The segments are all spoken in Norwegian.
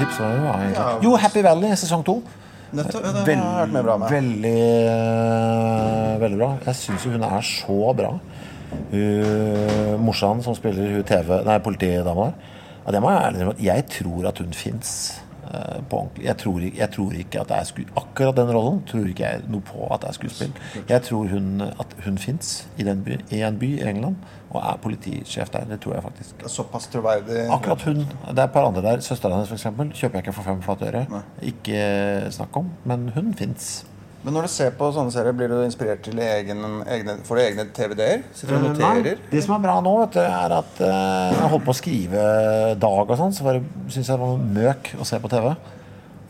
tips var jo. Ja. Jo, Happy Valley sesong to. Nettopp. Ja, det har jeg mye bra med. Veldig, eh, veldig bra. Jeg syns jo hun er så bra. Hun morsan som spiller hun TV, nei, politidama der. Ja, det må jeg ærlig innrømme. Jeg tror at hun fins på ordentlig. Jeg tror, jeg tror ikke at jeg skulle, Akkurat den rollen tror ikke jeg noe på at jeg skulle spille. Jeg tror hun, at hun fins i, i en by i England og er politisjef der. Det tror jeg faktisk. Såpass troverdig. Akkurat hun. Det er et par andre der. Søstera hennes f.eks. kjøper jeg ikke for fem flate øre. Ikke snakk om. Men hun fins. Men når du ser på sånne serier, blir du inspirert til egen, egne, får du egne og Nei, det som er bra nå, vet du, er at eh, jeg holdt på å skrive dag og sånn, så syns jeg det var møk å se på TV.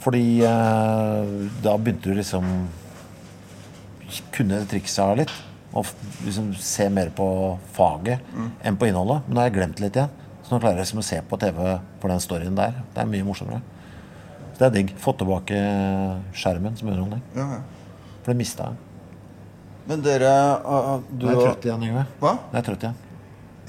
Fordi eh, da begynte du liksom Kunne triksa litt. Og liksom se mer på faget enn på innholdet. Men nå har jeg glemt litt igjen. Så nå klarer jeg liksom å se på TV for den storyen der. Det er mye morsommere. Så det er digg. Få tilbake skjermen som underholdning. Ja, ja. Det mista jeg. Men dere ah, du, Nå er jeg trøtt igjen, Yngve. Hva? Jeg er trøtt igjen.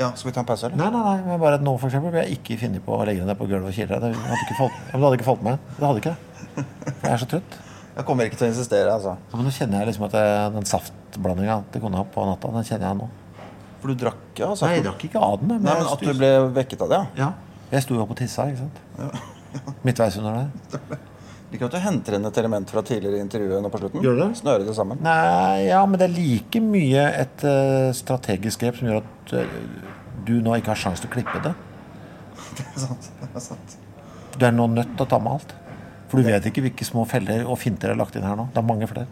Ja, Skal vi ta en pause, eller? Nei, nei, nei, men bare at nå for eksempel, vil jeg ikke finne på å legge den der på gulvet og kile. Det hadde ikke falt, ja, men det hadde ikke falt med. Det hadde ikke det. For jeg er så trøtt. Jeg kommer ikke til å insistere, altså. Ja, men nå kjenner jeg liksom at jeg, den saftblandinga til kona på natta, den kjenner jeg nå. For du drakk, ja? Altså. Nei, jeg drakk ikke av den. Men, Nei, men at du ble vekket av det, ja. Ja. Jeg sto jo opp og tissa, ikke sant. Ja. Midtveis under der. Liker at du henter inn et element fra tidligere intervjuet nå på slutten. Gjør det? Snører det sammen. Nei, ja, men det er like mye et eh, strategisk grep som gjør at eh, du nå ikke har sjanse til å klippe det. Det er sant. Det er sant. Du er nå nødt til å ta med alt. For du vet ikke hvilke små feller og finter er lagt inn her nå. Det er mange flere.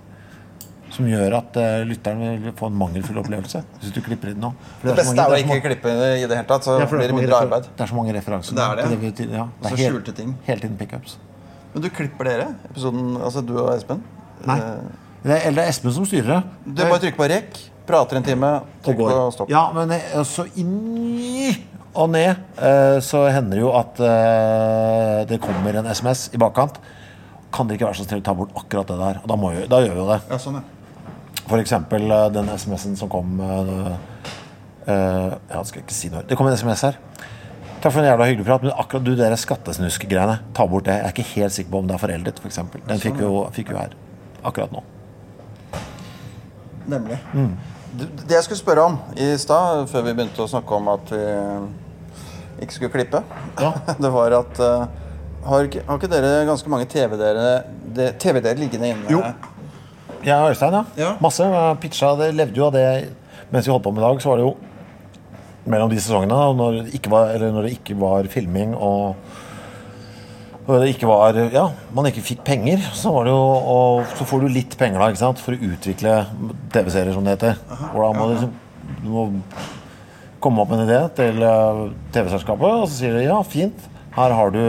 Som gjør at uh, lytteren vil få en mangelfull opplevelse. Hvis du klipper inn nå. Det så beste er å ikke klippe det i det hele tatt, så Ja, blir det mindre arbeid. Det er så mange referanser. Det er det. det, til ja, det er Så helt- ting. Hele tiden pickups. Men du klipper dere episoden, altså du og Espen? Nei. Eh, Det er, eller det er Espen som styrer det. Du bare trykker på rekk, prater en time, trykker på stopp. Ja, men eh, så inn og ned eh, så hender det jo at det kommer en SMS i bakkant. Kan dere ikke være så snill å ta bort akkurat det der? Og da, må vi, da gjør vi jo det. Ja, sånn, ja. For eksempel eh, den SMS-en som kom uh, uh, Jeg skal ikke si noe. Det kom en SMS her. Takk for en jævla hyggelig prat, men akkurat du dere skattesnusk-greiene, ta bort det. Jeg er ikke helt sikker på om det er foreldet, f.eks. For. Den fikk vi jo, fikk vi her akkurat nå. Nemlig. Mm. Det jeg skulle spørre om i stad, før vi begynte å snakke om at vi ikke skulle klippe, Ja. det var at eh, har, ikke, har ikke dere ganske mange TV-dere det- TV-dere liggende inne? Jo. Jeg og Øystein, ja. Ja. Masse. Pitcha, det levde jo av det mens vi holdt på med i dag. Så var det jo mellom de sesongene, når det ikke var, eller når det ikke var filming og det ikke var Ja, man ikke fikk penger, så var det jo og Så får du litt penger da, ikke sant, for å utvikle TV-serier, som det heter. Og da må du liksom Du må komme opp med en idé til eh, TV-selskapet, og så sier de ja, fint, her har du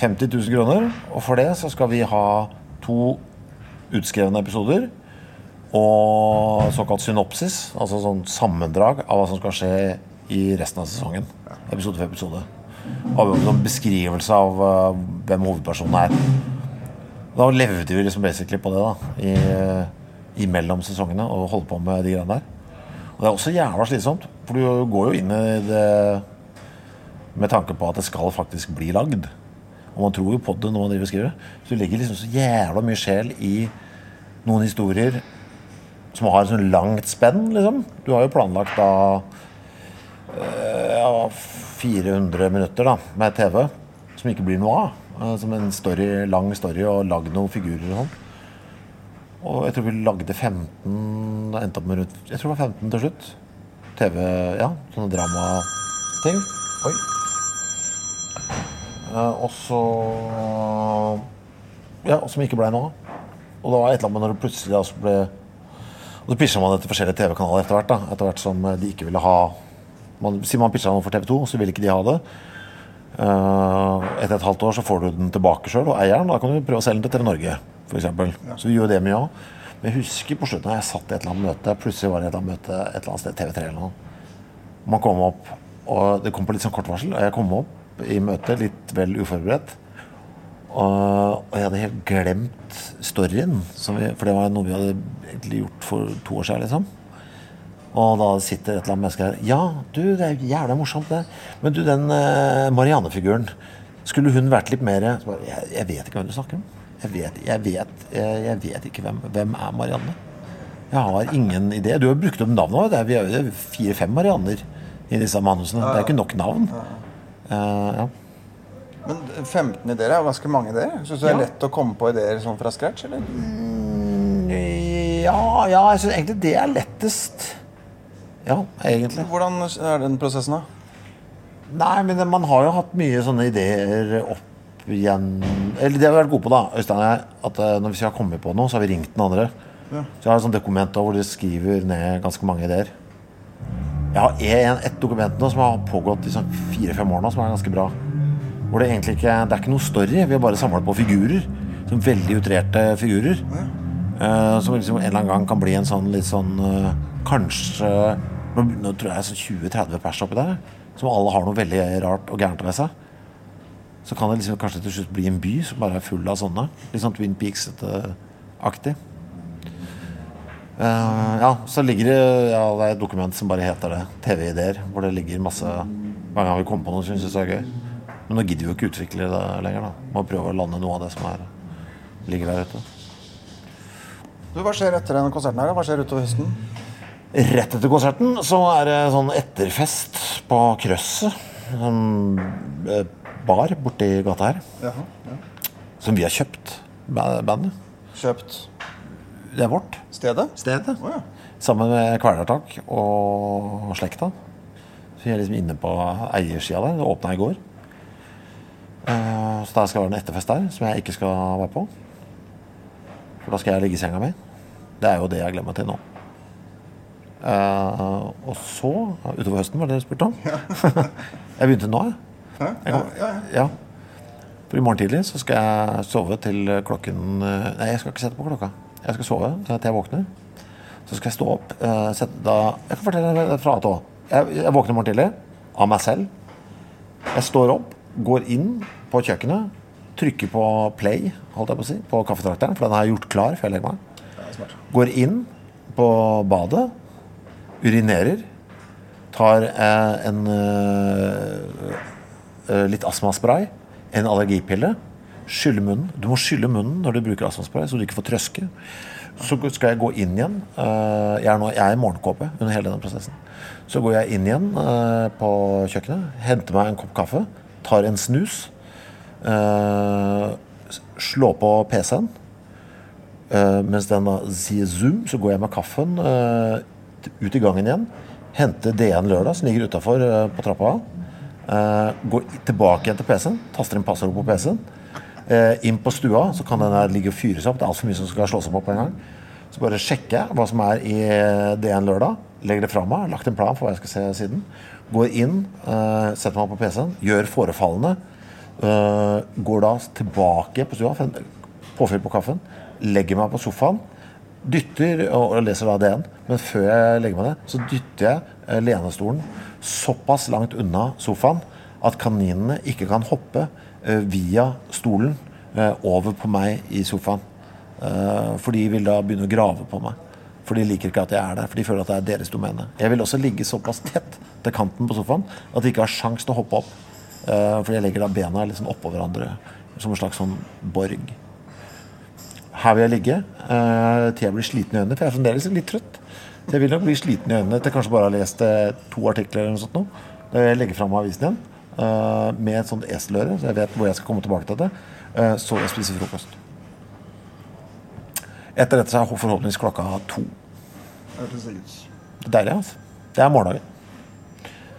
50 000 kroner, og for det så skal vi ha to utskrevne episoder og såkalt synopsis, altså sånn sammendrag av hva som skal skje i resten av sesongen. Episode for episode. Og en sånn beskrivelse av uh, hvem hovedpersonen er. Da levde vi liksom basically på det da i, imellom sesongene og holdt på med de greiene der. Og det er også jævla slitsomt, for du går jo inn i det med tanke på at det skal faktisk bli lagd. Og man tror jo på det når man driver og skriver. Så du legger liksom så jævla mye sjel i noen historier som har et sånn langt spenn, liksom. Du har jo planlagt da eh, ja, 400 minutter da, med TV som ikke blir noe av. Eh, Som en story, lang story og lagd noen figurer og sånn. Og jeg tror vi lagde 15 endte opp med rundt, Jeg tror det var 15 til slutt. TV, ja, sånne dramating. Oi. Eh, og så Ja, som ikke ble noe av. Og det var et eller annet med når det plutselig altså ble Og så pisja man det til forskjellige TV-kanaler etter hvert. da, Etter hvert som eh, de ikke ville ha man, Siden man pitcha noe for TV 2, så vil ikke de ha det. Eh, etter et halvt år så får du den tilbake sjøl, og eieren. Da kan du prøve å selge den til TV Norge, f.eks. Så vi gjorde det mye òg. Men jeg husker på slutten jeg satt i et eller annet møte, plutselig var det et eller annet møte et eller annet sted, TV3 eller noe. Man kom opp, og det kom på litt sånn kort varsel, og jeg kom opp i møtet litt vel uforberedt. Og, og jeg hadde helt glemt storyen, som vi, for det var noe vi hadde gjort for to år siden. liksom. Og da sitter et eller annet menneske her Ja, du, det er jævla morsomt, det. Men du, den eh, Marianne-figuren Skulle hun vært litt mer jeg, jeg vet ikke hvem du snakker om. Jeg vet, jeg vet, jeg, jeg vet ikke hvem, hvem er Marianne. Jeg har ingen idé. Du har brukt opp navnet. Det er, vi har jo fire-fem Marianner i disse manusene. Det er ikke nok navn. Uh, ja. Men 15 ideer er jo ganske mange ideer. Syns du det er Ja. lett å komme på ideer sånn fra scratch, eller? Ja, ja, jeg syns egentlig det er lettest. Ja, egentlig. Hvordan er den prosessen, da? Nei, men man har jo hatt mye sånne ideer opp igjen Eller det har vi vært gode på, da, Øystein og jeg. At eh, når vi har kommet på noe, så har vi ringt den andre. Ja. Så jeg har et sånt dokument da, hvor de skriver ned ganske mange ideer. Jeg har en, et dokument nå som har pågått i sånn fire-fem år nå, som er ganske bra. Hvor det egentlig ikke Det er ikke noe story. Vi har bare samla på figurer. Sånn veldig utrerte figurer. Eh, som liksom en eller annen gang kan bli en sånn litt sånn uh, Kanskje nå, nå tror jeg det er sånn 20-30 pers oppi der. Som alle har noe veldig rart og gærent ved seg. Så kan det liksom kanskje til slutt bli en by som bare er full av sånne. Litt sånn Twin Peaks-aktig. Uh, ja, så ligger det ja, det er et dokument som bare heter det. TV-ideer. Hvor det ligger masse Hver gang vi kommer på noe syns vi det er gøy. Men nå gidder vi jo ikke utvikle det lenger. da Må prøve å lande noe av det som er, ligger der ute. Du, Hva skjer etter denne konserten? her? Hva skjer utover høsten? Rett etter konserten så er det sånn etterfest på Krøsset. Sånn eh, bar borti gata her. Jaha, ja. Som vi har kjøpt, bandet. Kjøpt Det er vårt stedet? Stedet. Oh, ja. Sammen med Kvelertak og slekta. Så vi er liksom inne på eiersida der. Det åpna i går. Eh, Så der skal være en etterfest der, som jeg ikke skal være på. For da skal jeg ligge i senga mi. Det er jo det jeg glemmer til nå. Eh, og så, utover høsten, var det du spurte om? jeg begynte nå, jeg. Hæ? Ja, ja, ja. Ja. For i morgen tidlig så skal jeg sove til klokken eh, Nei, jeg skal ikke sette på klokka. Jeg skal sove til jeg våkner. Så skal jeg stå opp. Uh, Sette, da, jeg kan fortelle deg fra A til Å. Jeg, jeg våkner i morgen tidlig av meg selv. Jeg står opp, går inn på kjøkkenet, trykker på play holdt jeg på å si, på kaffetrakteren, for den har jeg gjort klar før jeg legger meg. Går inn på badet, urinerer, tar eh, en eh, eh, litt astmaspray, en allergipille, skyller munnen. Du må skylle munnen når du bruker astmaspray, så du ikke får trøske. Så skal jeg gå inn igjen. jeg, er nå, jeg er i morgenkåpe under hele denne prosessen. Så går jeg inn igjen på kjøkkenet, henter meg en kopp kaffe, tar en snus, slår på PC-en. Mens den sier zoom, så går jeg med kaffen eh, ut i gangen igjen. hente DN Lørdag, som ligger utafor på trappa. Eh, går tilbake igjen til PC-en, taster inn passord på PC-en. Eh, inn på stua, så kan den her ligge og fyres opp. Det er altfor mye som skal slås opp på en gang. Så bare sjekker jeg hva som er i eh, DN Lørdag. Legger det fra meg. Lagt en plan for hva jeg skal se siden. Går inn, eh, setter meg på PC-en, gjør forefallende. Eh, går da tilbake på stua, påfyll på kaffen, legger meg på sofaen, dytter og, leser da DN. Men før jeg legger meg ned, så dytter jeg eh, lenestolen såpass langt unna sofaen at kaninene ikke kan hoppe eh, via stolen eh, over på meg i sofaen. For de vil da begynne å grave på meg. For de liker ikke at jeg er der, for de føler at det er deres domene. Jeg vil også ligge såpass tett til kanten på sofaen at de ikke har sjans til å hoppe opp. for jeg legger da bena sånn oppå hverandre som en slags sånn borg. Her vil jeg ligge uh, til jeg blir sliten i øynene, for jeg er fremdeles litt trøtt. Så jeg vil nok bli sliten i øynene til jeg kanskje bare har lest eh, to artikler eller noe sånt nå. Da jeg legge fram avisen igjen uh, med et sånt eseløre, så jeg vet hvor jeg skal komme tilbake til det. Uh, så jeg spiser frokost. Etter dette så er forhåpentligvis klokka to. Det er deilig, altså. Det er morgendagen.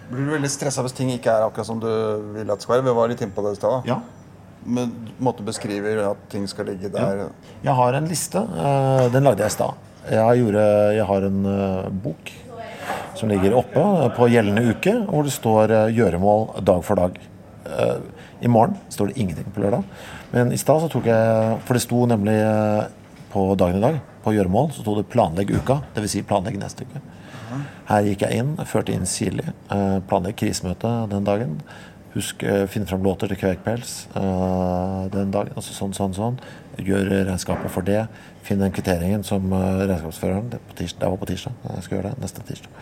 Blir du veldig stressa hvis ting ikke er akkurat som du vil at det skal være? Vi var litt innpå det i stad. Ja. Men måte beskriver at ting skal ligge der. Jeg har en liste. eh, Den lagde jeg i stad. Jeg, jeg har en eh, bok som ligger oppe på gjeldende uke, hvor det står eh, 'gjøremål dag for dag'. I morgen står det ingenting på lørdag. Men i stad så tok jeg For det sto nemlig på dagen i dag, på gjøremål, så sto det 'planlegg uka'. Dvs. Si planlegg neste uke. Her gikk jeg inn, førte inn Sirli. Eh, planlegg krisemøte den dagen. Husk finn finne fram låter til Kvegpels uh, den dagen. Altså sånn, sånn, sånn. Gjør regnskapet for det. Finn den kvitteringen som uh, regnskapsføreren det, på tirsdag, det var på tirsdag. Jeg skal gjøre det neste tirsdag.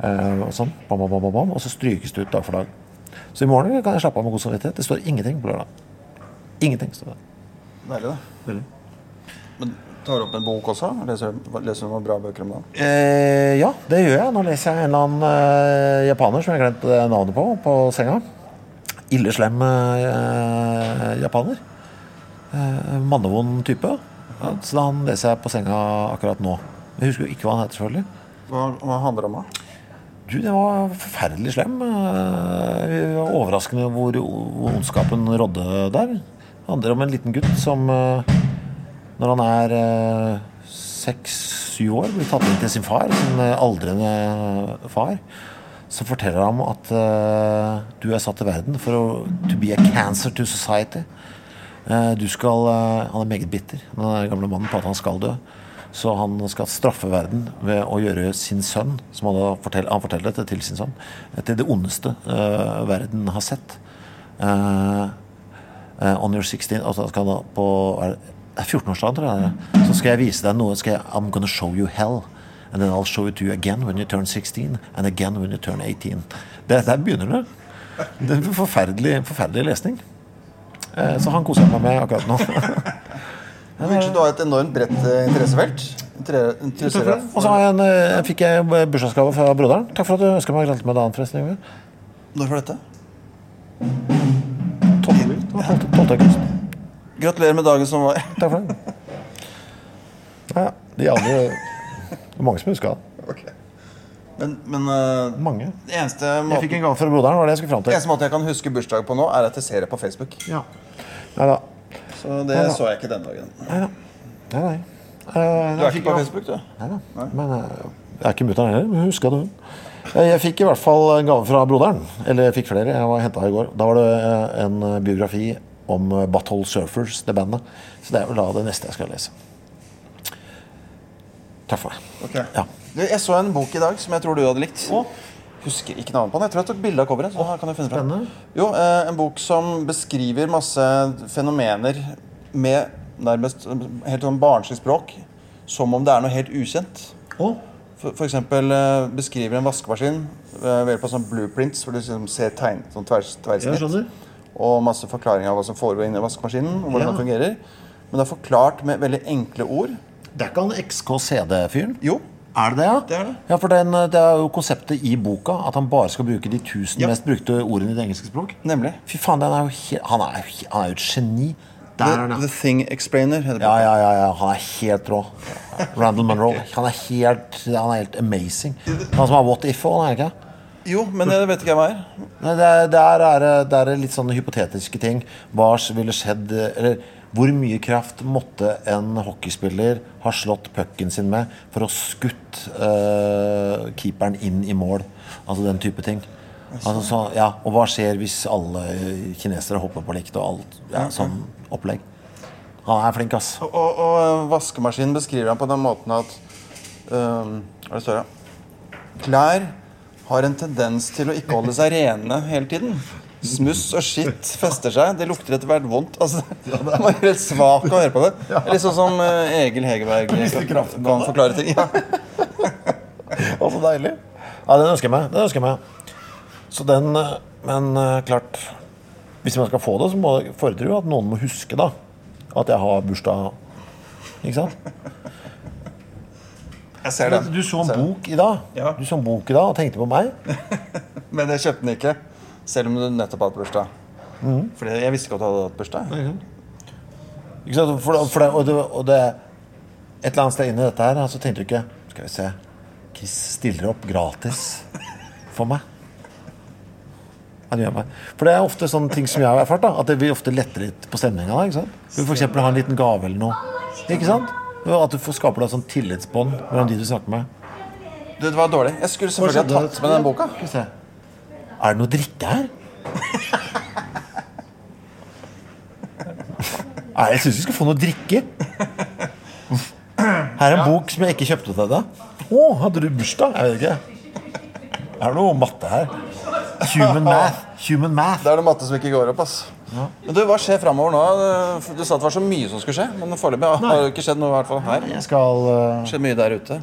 Uh, og sånn. Bam, bam, bam, bam. Og så strykes det ut dag for dag. Så i morgen kan jeg slappe av med god samvittighet. Det står ingenting på lørdag. Ingenting står det. Deilig, det. Men tar du opp en bok også? Leser, leser du noen bra bøker om dagen? Eh, ja, det gjør jeg. Nå leser jeg en eller annen eh, japaner som jeg har glemt eh, navnet på, på senga. Ille slem eh, japaner. Eh, mannevond type. Ja, så han leser jeg på senga akkurat nå. Jeg husker jo ikke hva han heter, selvfølgelig. Hva, hva handler det om? da? Du, det var forferdelig slem. Eh, Overraskende hvor ondskapen rådde der. Det handler om en liten gutt som eh, når han er seks-syv år, blir tatt inn til sin far, sin eh, aldrende far. Så forteller han at uh, du er satt til verden for å to be a cancer to society. Uh, du skal, uh, han er meget bitter, den gamle mannen, på at han skal dø. Så han skal straffe verden ved å gjøre sin sønn, som han, da fortell, han forteller dette til sin sønn, til det ondeste verden har sett. On your 16 altså skal han på er det, det er 14-årsdagen, tror jeg. Så skal jeg vise deg noe. Jeg, I'm gonna show you hell. And then I'll show it to you again when you turn 16. And again when you turn 18. Det, der begynner det. Det er en forferdelig, forferdelig lesning. Eh, så han koser meg med akkurat nå. Det virker som du har et enormt bredt eh, interessefelt. Og så har jeg en, eh, fikk jeg bursdagsgave fra broderen. Takk for at du ønska meg gratulerer med dagen, forresten. Når var dette? 12. Det 12. 12. august. Gratulerer med dagen som var. Takk for det. Ja, de andre Det er mange som huska det. Men, men eh, Mange. det eneste Jeg måten, fikk en gave fra broderen. var det jeg skulle fram til. eneste måten jeg kan huske bursdag på nå, er at jeg ser det på Facebook. Ja. Nei da. Så det så jeg ikke den dagen. Nei da. Nei, nei. Eh, Du jeg er fikk ikke på jo- Facebook, du? Nei da. Men eh, jeg er ikke mutter'n heller. Men huska det, hun. Eh, Jeg fikk i hvert fall en gave fra broderen. Eller jeg fikk flere. Jeg var henta i går. Da var det eh, en biografi om eh, Butthole Surfers, det bandet. Så det er vel da det neste jeg skal lese. Takk for meg. Ok. Ja. Du, jeg så en bok i dag som jeg tror du hadde likt. Husker ikke navnet på den. Jeg tror jeg tok bilde av coveret. Så kan jeg finne frem. Jo, eh, En bok som beskriver masse fenomener med nærmest helt sånn barnslig språk. Som om det er noe helt ukjent. Oh. Eksempel eh, beskriver en vaskemaskin eh, ved hjelp av sånn blueprints, hvor du liksom ser tegn, sånn tvers, tverrsnitt. Og masse forklaringer av hva som foregår inni vaskemaskinen. Og hvordan Ja. den fungerer. Men det er forklart med veldig enkle ord. Det er ikke han XKCD-fyren? Jo, Er det det, ja? Det er det. Ja, for den, eh, Det er jo konseptet i boka at han bare skal bruke de tusen Ja. mest brukte ordene i det engelske språk. nemlig. Fy faen, er jo he han, er, han er jo et geni. Der er The, the. Thing Explainer heter Ja, ja, ja, ja. Han er helt rå. Randall Monroe. Han er helt, han er helt amazing. Han som har What If òg, er ikke? Jo, men det vet ikke hva jeg er. Nei, det er, det, er det er litt sånne hypotetiske ting. Hva ville skjedd Eller hvor mye kraft måtte en hockeyspiller ha slått pucken sin med for å skutt uh, keeperen inn i mål? Altså den type ting. Altså, så, ja, og hva skjer hvis alle kinesere hopper på likt og alt ja, sånn opplegg? Han er flink, ass. Og, og, og vaskemaskinen beskriver han på den måten at um, er det står her? Klær har en tendens til å ikke holde seg rene hele tiden. Smuss og skitt fester seg. Det lukter etter hvert vondt. Altså, man blir helt svak av å høre på det. Det er Litt sånn som eh, Egil Hegerberg kan forklare ting. Ja. Å, så deilig. Ja, den ønsker jeg meg. Den ønsker jeg meg. Så den eh, Men eh, klart Hvis man skal få det, så må det fordrer jo at noen må huske da at jeg har bursdag. Ikke sant? Jeg ser den. Du så en bok i dag Ja. Du så en bok i dag og tenkte på meg. Men jeg kjøpte den ikke, selv om du nettopp hadde bursdag. Mm. Fordi jeg visste ikke at du hadde hatt bursdag. Ikke sant? For, for det, og, det, og det Et eller annet sted inni dette her så tenkte du ikke Skal vi se Chris stiller opp gratis for meg. Han gjør meg. For det er ofte sånne ting som jeg har erfart. da At det vil ofte lette litt på stemninga. f.eks. ha en liten gave eller noe. Ikke sant? At du får skaper deg sånn tillitsbånd mellom de du snakker med. Du, det var dårlig. Jeg skulle selvfølgelig ha tatt med den boka. Skal vi se. Er det noe drikke her? Nei, jeg syns vi skal få noe drikke. Her er en bok som jeg ikke kjøpte til deg. Å, hadde du bursdag? Jeg vet ikke. Er det noe matte her? Human math. Human math. Det er noe matte som ikke går opp. ass. Men du, Hva skjer framover nå? Du sa at det var så mye som skulle skje, men foreløpig har det ikke skjedd noe. i hvert fall her. Jeg skal uh, skjedd mye der ute.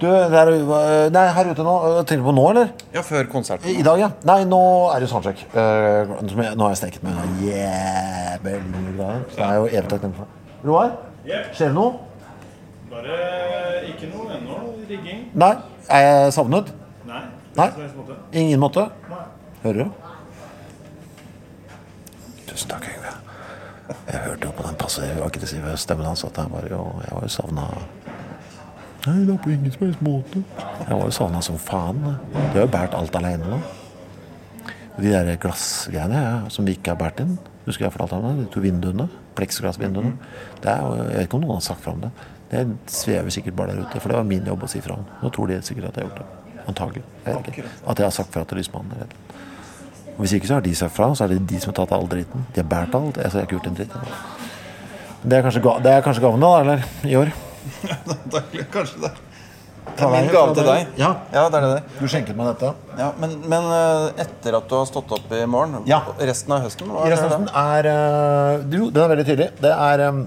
Du, det er, øh, nei, her ute nå. øh, Tenker du på nå, eller? Ja, før konserten. I dag, ja. Nei, nå er det soundcheck. Uh, nå har jeg steket med noe jævlig mye greier. Så det er jo evig takknemlig for. Roar, Yep. skjer det noe? Bare ikke noe ennå. Rigging? Nei. Er jeg savnet? Nei. Nei. Ingen måte? Nei. Hører du? Tusen takk, Yngve. Jeg hørte jo på den passive aggressive stemmen hans at jeg var jo, jeg var jo savna Nei, det er på ingen som helst måte. Jeg var jo savna som faen. Du har jo båret alt aleine nå. De der glassgreiene ja, som vi ikke har båret inn. Husker jeg fortalte om det? De to vinduene. Pleksiglassvinduene. Det er jo, jeg vet ikke om noen har sagt fra om det. Det svever sikkert bare der ute. For det var min jobb å si fra om. Nå tror de sikkert at jeg har gjort det. Antagelig. Jeg. At jeg har sagt fra til lysmannen. Og Hvis ikke så har de sagt fra, så er det de som har tatt all dritten. De har båret alt. Jeg, jeg har ikke gjort en dritt. Det er kanskje, ga- det er kanskje gaven da, eller? I år. Kanskje det. Det er min deg- gave til deg-. Ja. Ja, det er det. Du skjenket meg dette. Ja, men, men eh, etter at du har stått opp i morgen, Ja. resten av høsten hva Resten av høsten er øh, Jo, den er veldig tydelig. Det er øh,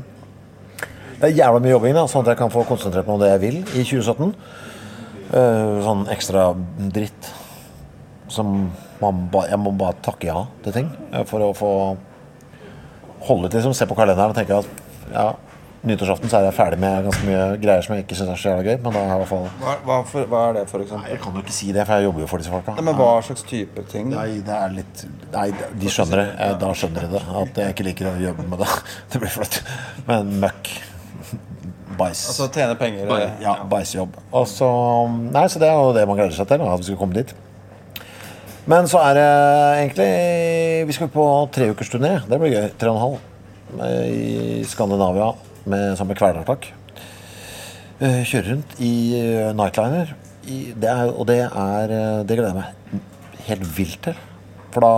Det er jævla mye jobbing, da, sånn at jeg kan få konsentrert meg om det jeg vil i 2017. Øh, sånn ekstra dritt som man ba, Jeg må bare takke ja til ting for å få holde til, liksom, se på kalenderen og tenke at ja, nyttårsaften så er jeg ferdig med ganske mye greier som jeg ikke syns er så jævla gøy. Men da er jeg i hvert fall Hva, hva, for, hva er det, for eksempel? Jeg kan jo ikke si det, for jeg jobber jo for disse folka. Nei, men hva slags type ting? Nei, det er litt Nei, de skjønner det. Jeg, Da skjønner de det. At jeg ikke liker å jobbe med det. Det blir flaut. Men møkk. Bæsj. Altså tjene penger? Bare- ja, bæsjjobb. Og så Nei, så det er jo det man gleder seg til, at vi skal komme dit. Men så er det egentlig Vi skal på treukersturné. Det blir gøy. Tre og en halv. I Skandinavia med, sammen med Kvelertak. Eh, Kjøre rundt i eh, nightliner. I, det er, og det er eh, Det gleder jeg meg helt vilt til. For da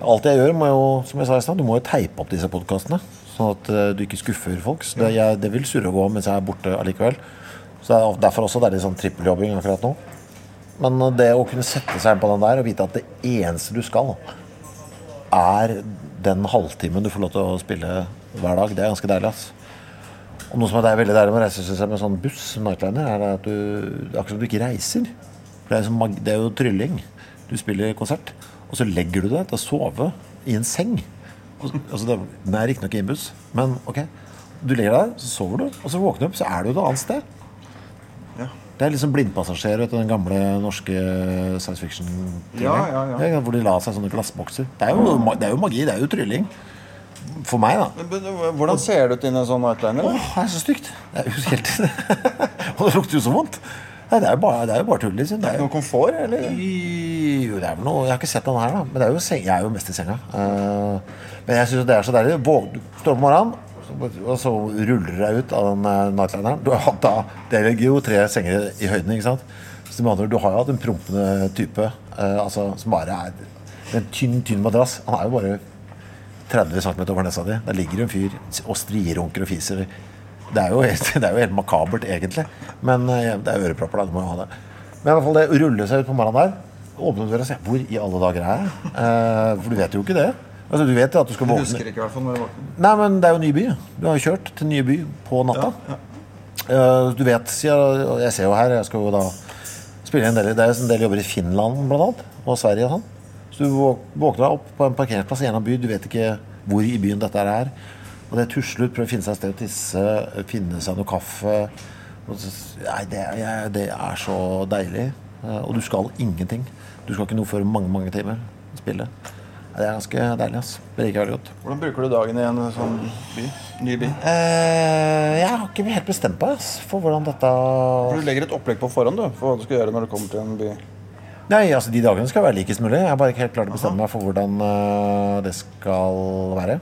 Alt jeg gjør, må jo, som jeg sa i stad, du må jo teipe opp disse podkastene. Sånn at du ikke skuffer folk. Så det, jeg, det vil surre og gå mens jeg er borte allikevel. Så det er Derfor også det er litt sånn trippeljobbing akkurat nå. Men det å kunne sette seg inn på den der og vite at det eneste du skal, er den halvtimen du får lov til å spille hver dag, det er ganske deilig. ass. Og noe som er veldig deilig med å reise synes jeg, med sånn buss, nightliner, er at du, det er akkurat som du ikke reiser. For det er, som, det er jo trylling. Du spiller konsert, og så legger du deg til å sove i en seng. Og, altså det, er riktignok i en men ok. Du legger deg så sover du, og så våkner du opp, så er du et annet sted. Ja. Det er liksom blindpassasjer, etter den gamle norske science fiction Ja, ja, ja. Hvor de la seg sånne glassbokser. Det er, jo, det er jo magi, det er jo trylling. For meg, da. Men, Hvordan ser det ut inni en sånn nightliner? Åh, det er så stygt. Det er jo helt Og det lukter jo så vondt. Nei, det er jo bare, det er jo bare tull, liksom. Det er jo Noe komfort, eller? jo, det er vel noe Jeg har ikke sett den her, da. Men det er jo seng, jeg er jo mest i senga. Uh, men jeg syns det er så deilig. Våg, du står opp om morgenen, og så ruller du deg ut av den uh, nightlineren. Du har hatt da Det ligger jo tre senger i høyden, ikke sant. Så med andre ord, du har jo hatt en prompende type uh, altså, som bare er en tynn, tynn madrass. Han er jo bare 30 cm over nesa di. Der ligger en fyr og strirunker og fiser. Det er jo helt, det er jo helt makabert, egentlig. Men eh, det er ørepropper, da. Du må jo ha det. Men i hvert fall det å rulle seg ut på morgenen der, åpne døra og se Hvor i alle dager er jeg? Eh, for du vet jo ikke det. Altså, du vet at du skal Jeg våkne husker ikke i hvert fall når du våkner. Nei, men det er jo ny by. Du har jo kjørt til ny by på natta. Eh, du vet, og jeg ser jo her, jeg skal jo da spille en del Det er jo en del jobber i Finland blant annet, og Sverige og sånn. Du våkner deg opp på en parkeringsplass i en by, du vet ikke hvor i byen dette er. Og det tusler ut, prøver å finne seg et sted å tisse, finne seg noe kaffe. Så, nei, det, det er så deilig. Eh, Og du skal ingenting. Du skal ikke noe før mange, mange timer spille. Det er ganske deilig. ass. Det liker jeg veldig godt. Hvordan bruker du dagen i en sånn by? Ny by? Eh, jeg har ikke helt bestemt meg ass, for hvordan dette Du legger et opplegg på forhånd du, for hva du skal gjøre når du kommer til en by. Nei, altså De dagene skal være likest mulig. Jeg har bare ikke helt klart å bestemme meg for hvordan uh, det skal være.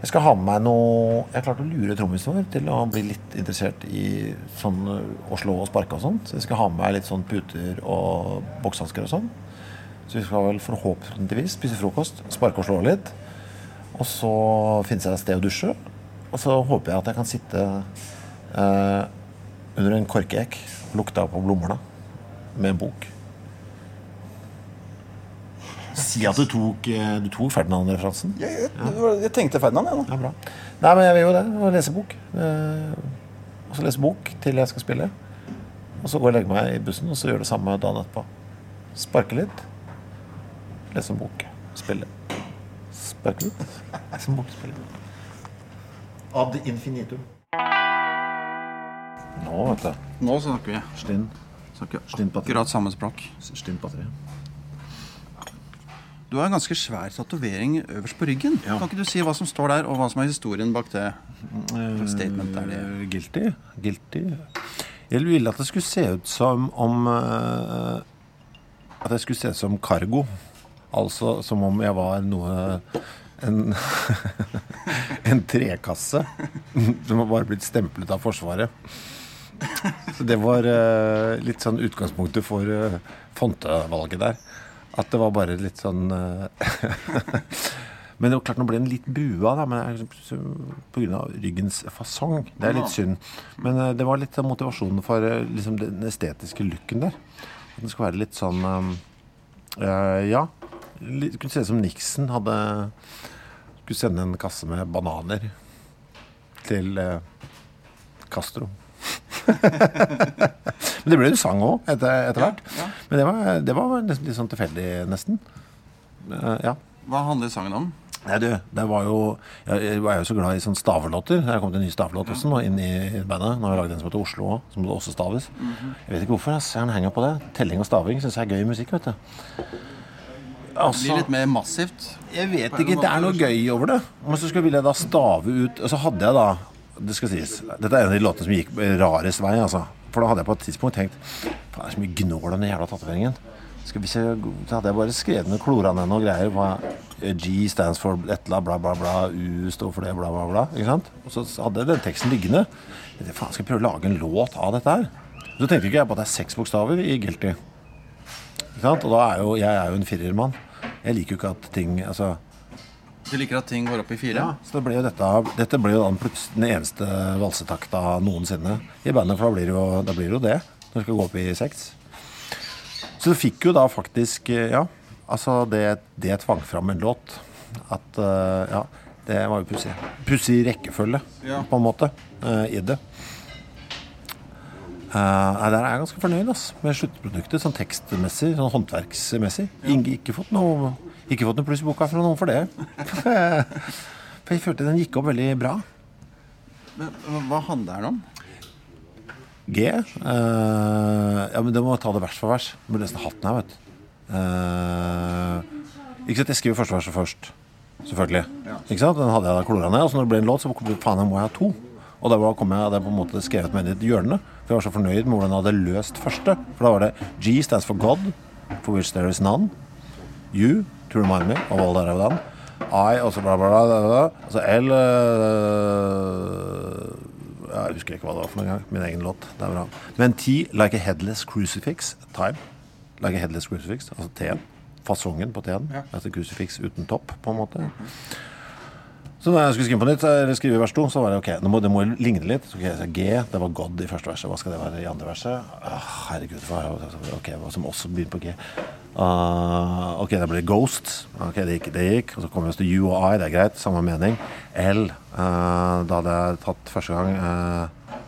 Jeg skal ha med meg noe Jeg har klart å lure trommisen vår til å bli litt interessert i sånn eh, å slå og sparke og sånn. Så jeg skal ha med meg litt sånn puter og bokshansker og sånn. Så vi skal vel forhåpentligvis spise frokost, sparke og slå litt. Og så finne seg et sted å dusje. Og så håper jeg at jeg kan sitte uh, under en korkeekk og lukte på blomstene med en bok. Si at du tok, eh, du tok Ferdinand-referansen. Jeg, jeg, jeg tenkte Ferdinand, jeg nå. Ja, bra. Nei, men jeg vil jo det. Lese bok. Eh, og så lese bok til jeg skal spille. Og så går jeg og legger meg i bussen, og så gjør det samme dagen etterpå. Sparke litt, lese en bok, spille. Sparke litt, lese en bok, spille. Ad infinitum. Nå, vet du. Nå snakker vi. Stinn. Snakker akkurat samme språk. Stinn batteri. Du har en ganske svær tatovering øverst på ryggen. Ja. Kan ikke du si hva som står der, og hva som er historien bak det? statement er det? Eh, Guilty. Guilty. Jeg ville at det skulle se ut som om eh, At jeg skulle se ut som cargo. Altså som om jeg var noe En, en trekasse som har bare blitt stemplet av Forsvaret. Så det var eh, litt sånn utgangspunktet for fontevalget der. At det var bare litt sånn eh, Men det var klart nå ble den litt bua, da, men pga. ryggens fasong. Det er litt synd. Men eh, det var litt av motivasjonen for eh, liksom, den estetiske looken der. At den skulle være litt sånn øh, Ja. Litt, kunne se ut som Nixon hadde skulle sende en kasse med bananer til øh, Castro. Men det ble jo sang òg, etter, etter hvert. ja. Men det var, det var nesten litt sånn tilfeldig, nesten. Uh, ja. Hva handler sangen om? Nei, du, det var jo Jeg var jo så glad i sånne stavelåter. Jeg kom kommet en ny stavelåt også nå inn i bandet. Nå har vi lagd en som heter Oslo òg, som det også staves. Jeg vet ikke hvorfor. Jeg ser Han henger på det. Telling og staving syns jeg er gøy musikk, vet du. Det Altså, blir litt mer massivt. jeg vet ikke. Det er noe gøy over det. Men så skulle ville jeg da stave ut Og så hadde jeg da Det skal sies. Dette er en av de låtene som gikk rarest vei, altså. For da hadde jeg på et tidspunkt tenkt Faen, det er så mye gnål om den jævla tatoveringen. Hvis jeg, hadde jeg bare skrevet ned klorene og greier. Hva G stands for et eller bla, bla, bla. U står for det, bla, bla, bla. Ikke sant? Og så hadde jeg den teksten liggende. Jeg tenkte, faen, skal jeg prøve å lage en låt av dette her? Så tenkte ikke jeg på at det er seks bokstaver i Guilty. Ikke sant? Og da er jo, jeg er jo en firermann. Jeg liker jo ikke at ting altså, Du liker at ting går opp i fire? Ja, så det ble jo dette, dette ble jo da den eneste valsetakta noensinne i bandet, for da blir det jo, da blir det, jo det når det skal gå opp i seks. Så det fikk jo da faktisk eh, Ja, altså det, det tvang fram en låt. At eh, Ja, det var jo pussig. Pussig rekkefølge, Ja. på en måte, eh, i det. Nei, der er jeg ganske fornøyd ass, med sluttproduktet, sånn tekstmessig, sånn håndverksmessig. Ing- Ikke fått noe Ikke fått noe pluss i boka fra noen for det. For jeg følte den gikk opp veldig bra. Men, hva handler den om? G. Uh, ja, men det må ta det vers for vers. Du må lese hatten her, vet du. Uh, ikke sant, Jeg skriver første verset først. Selvfølgelig. Ikke sant? Den hadde jeg da klora ned. Og så når det ble en låt, så faen, jeg må jeg ha to. Og da kom jeg, hadde jeg på en måte skrevet meg inn i et hjørne. For jeg var så fornøyd med hvordan jeg hadde løst første. For da var det G stands for God, for which there is none. You to remind me of all that I've done. I, og så bla, bla, bla. Altså L uh, Jeg husker ikke hva det var for noen gang. Min egen låt. Det er bra. Men T, like a headless crucifix. Time. Like a headless crucifix. Altså T-en. Fasongen på T-en. Altså crucifix uten topp, på en måte. Så da jeg skulle skrive på nytt, eller skrive vers to, så var det ok, nå må, det må ligne litt. Så ok, jeg sa G, det var God i første verset. Hva skal det være i andre verset? Ah, herregud, ok, hva som også begynner på G? Uh, ok, det ble Ghost. Ok, det gikk, det gikk. Og så kom vi til U og I, det er greit. Samme mening. L, uh, da hadde jeg tatt første gang uh,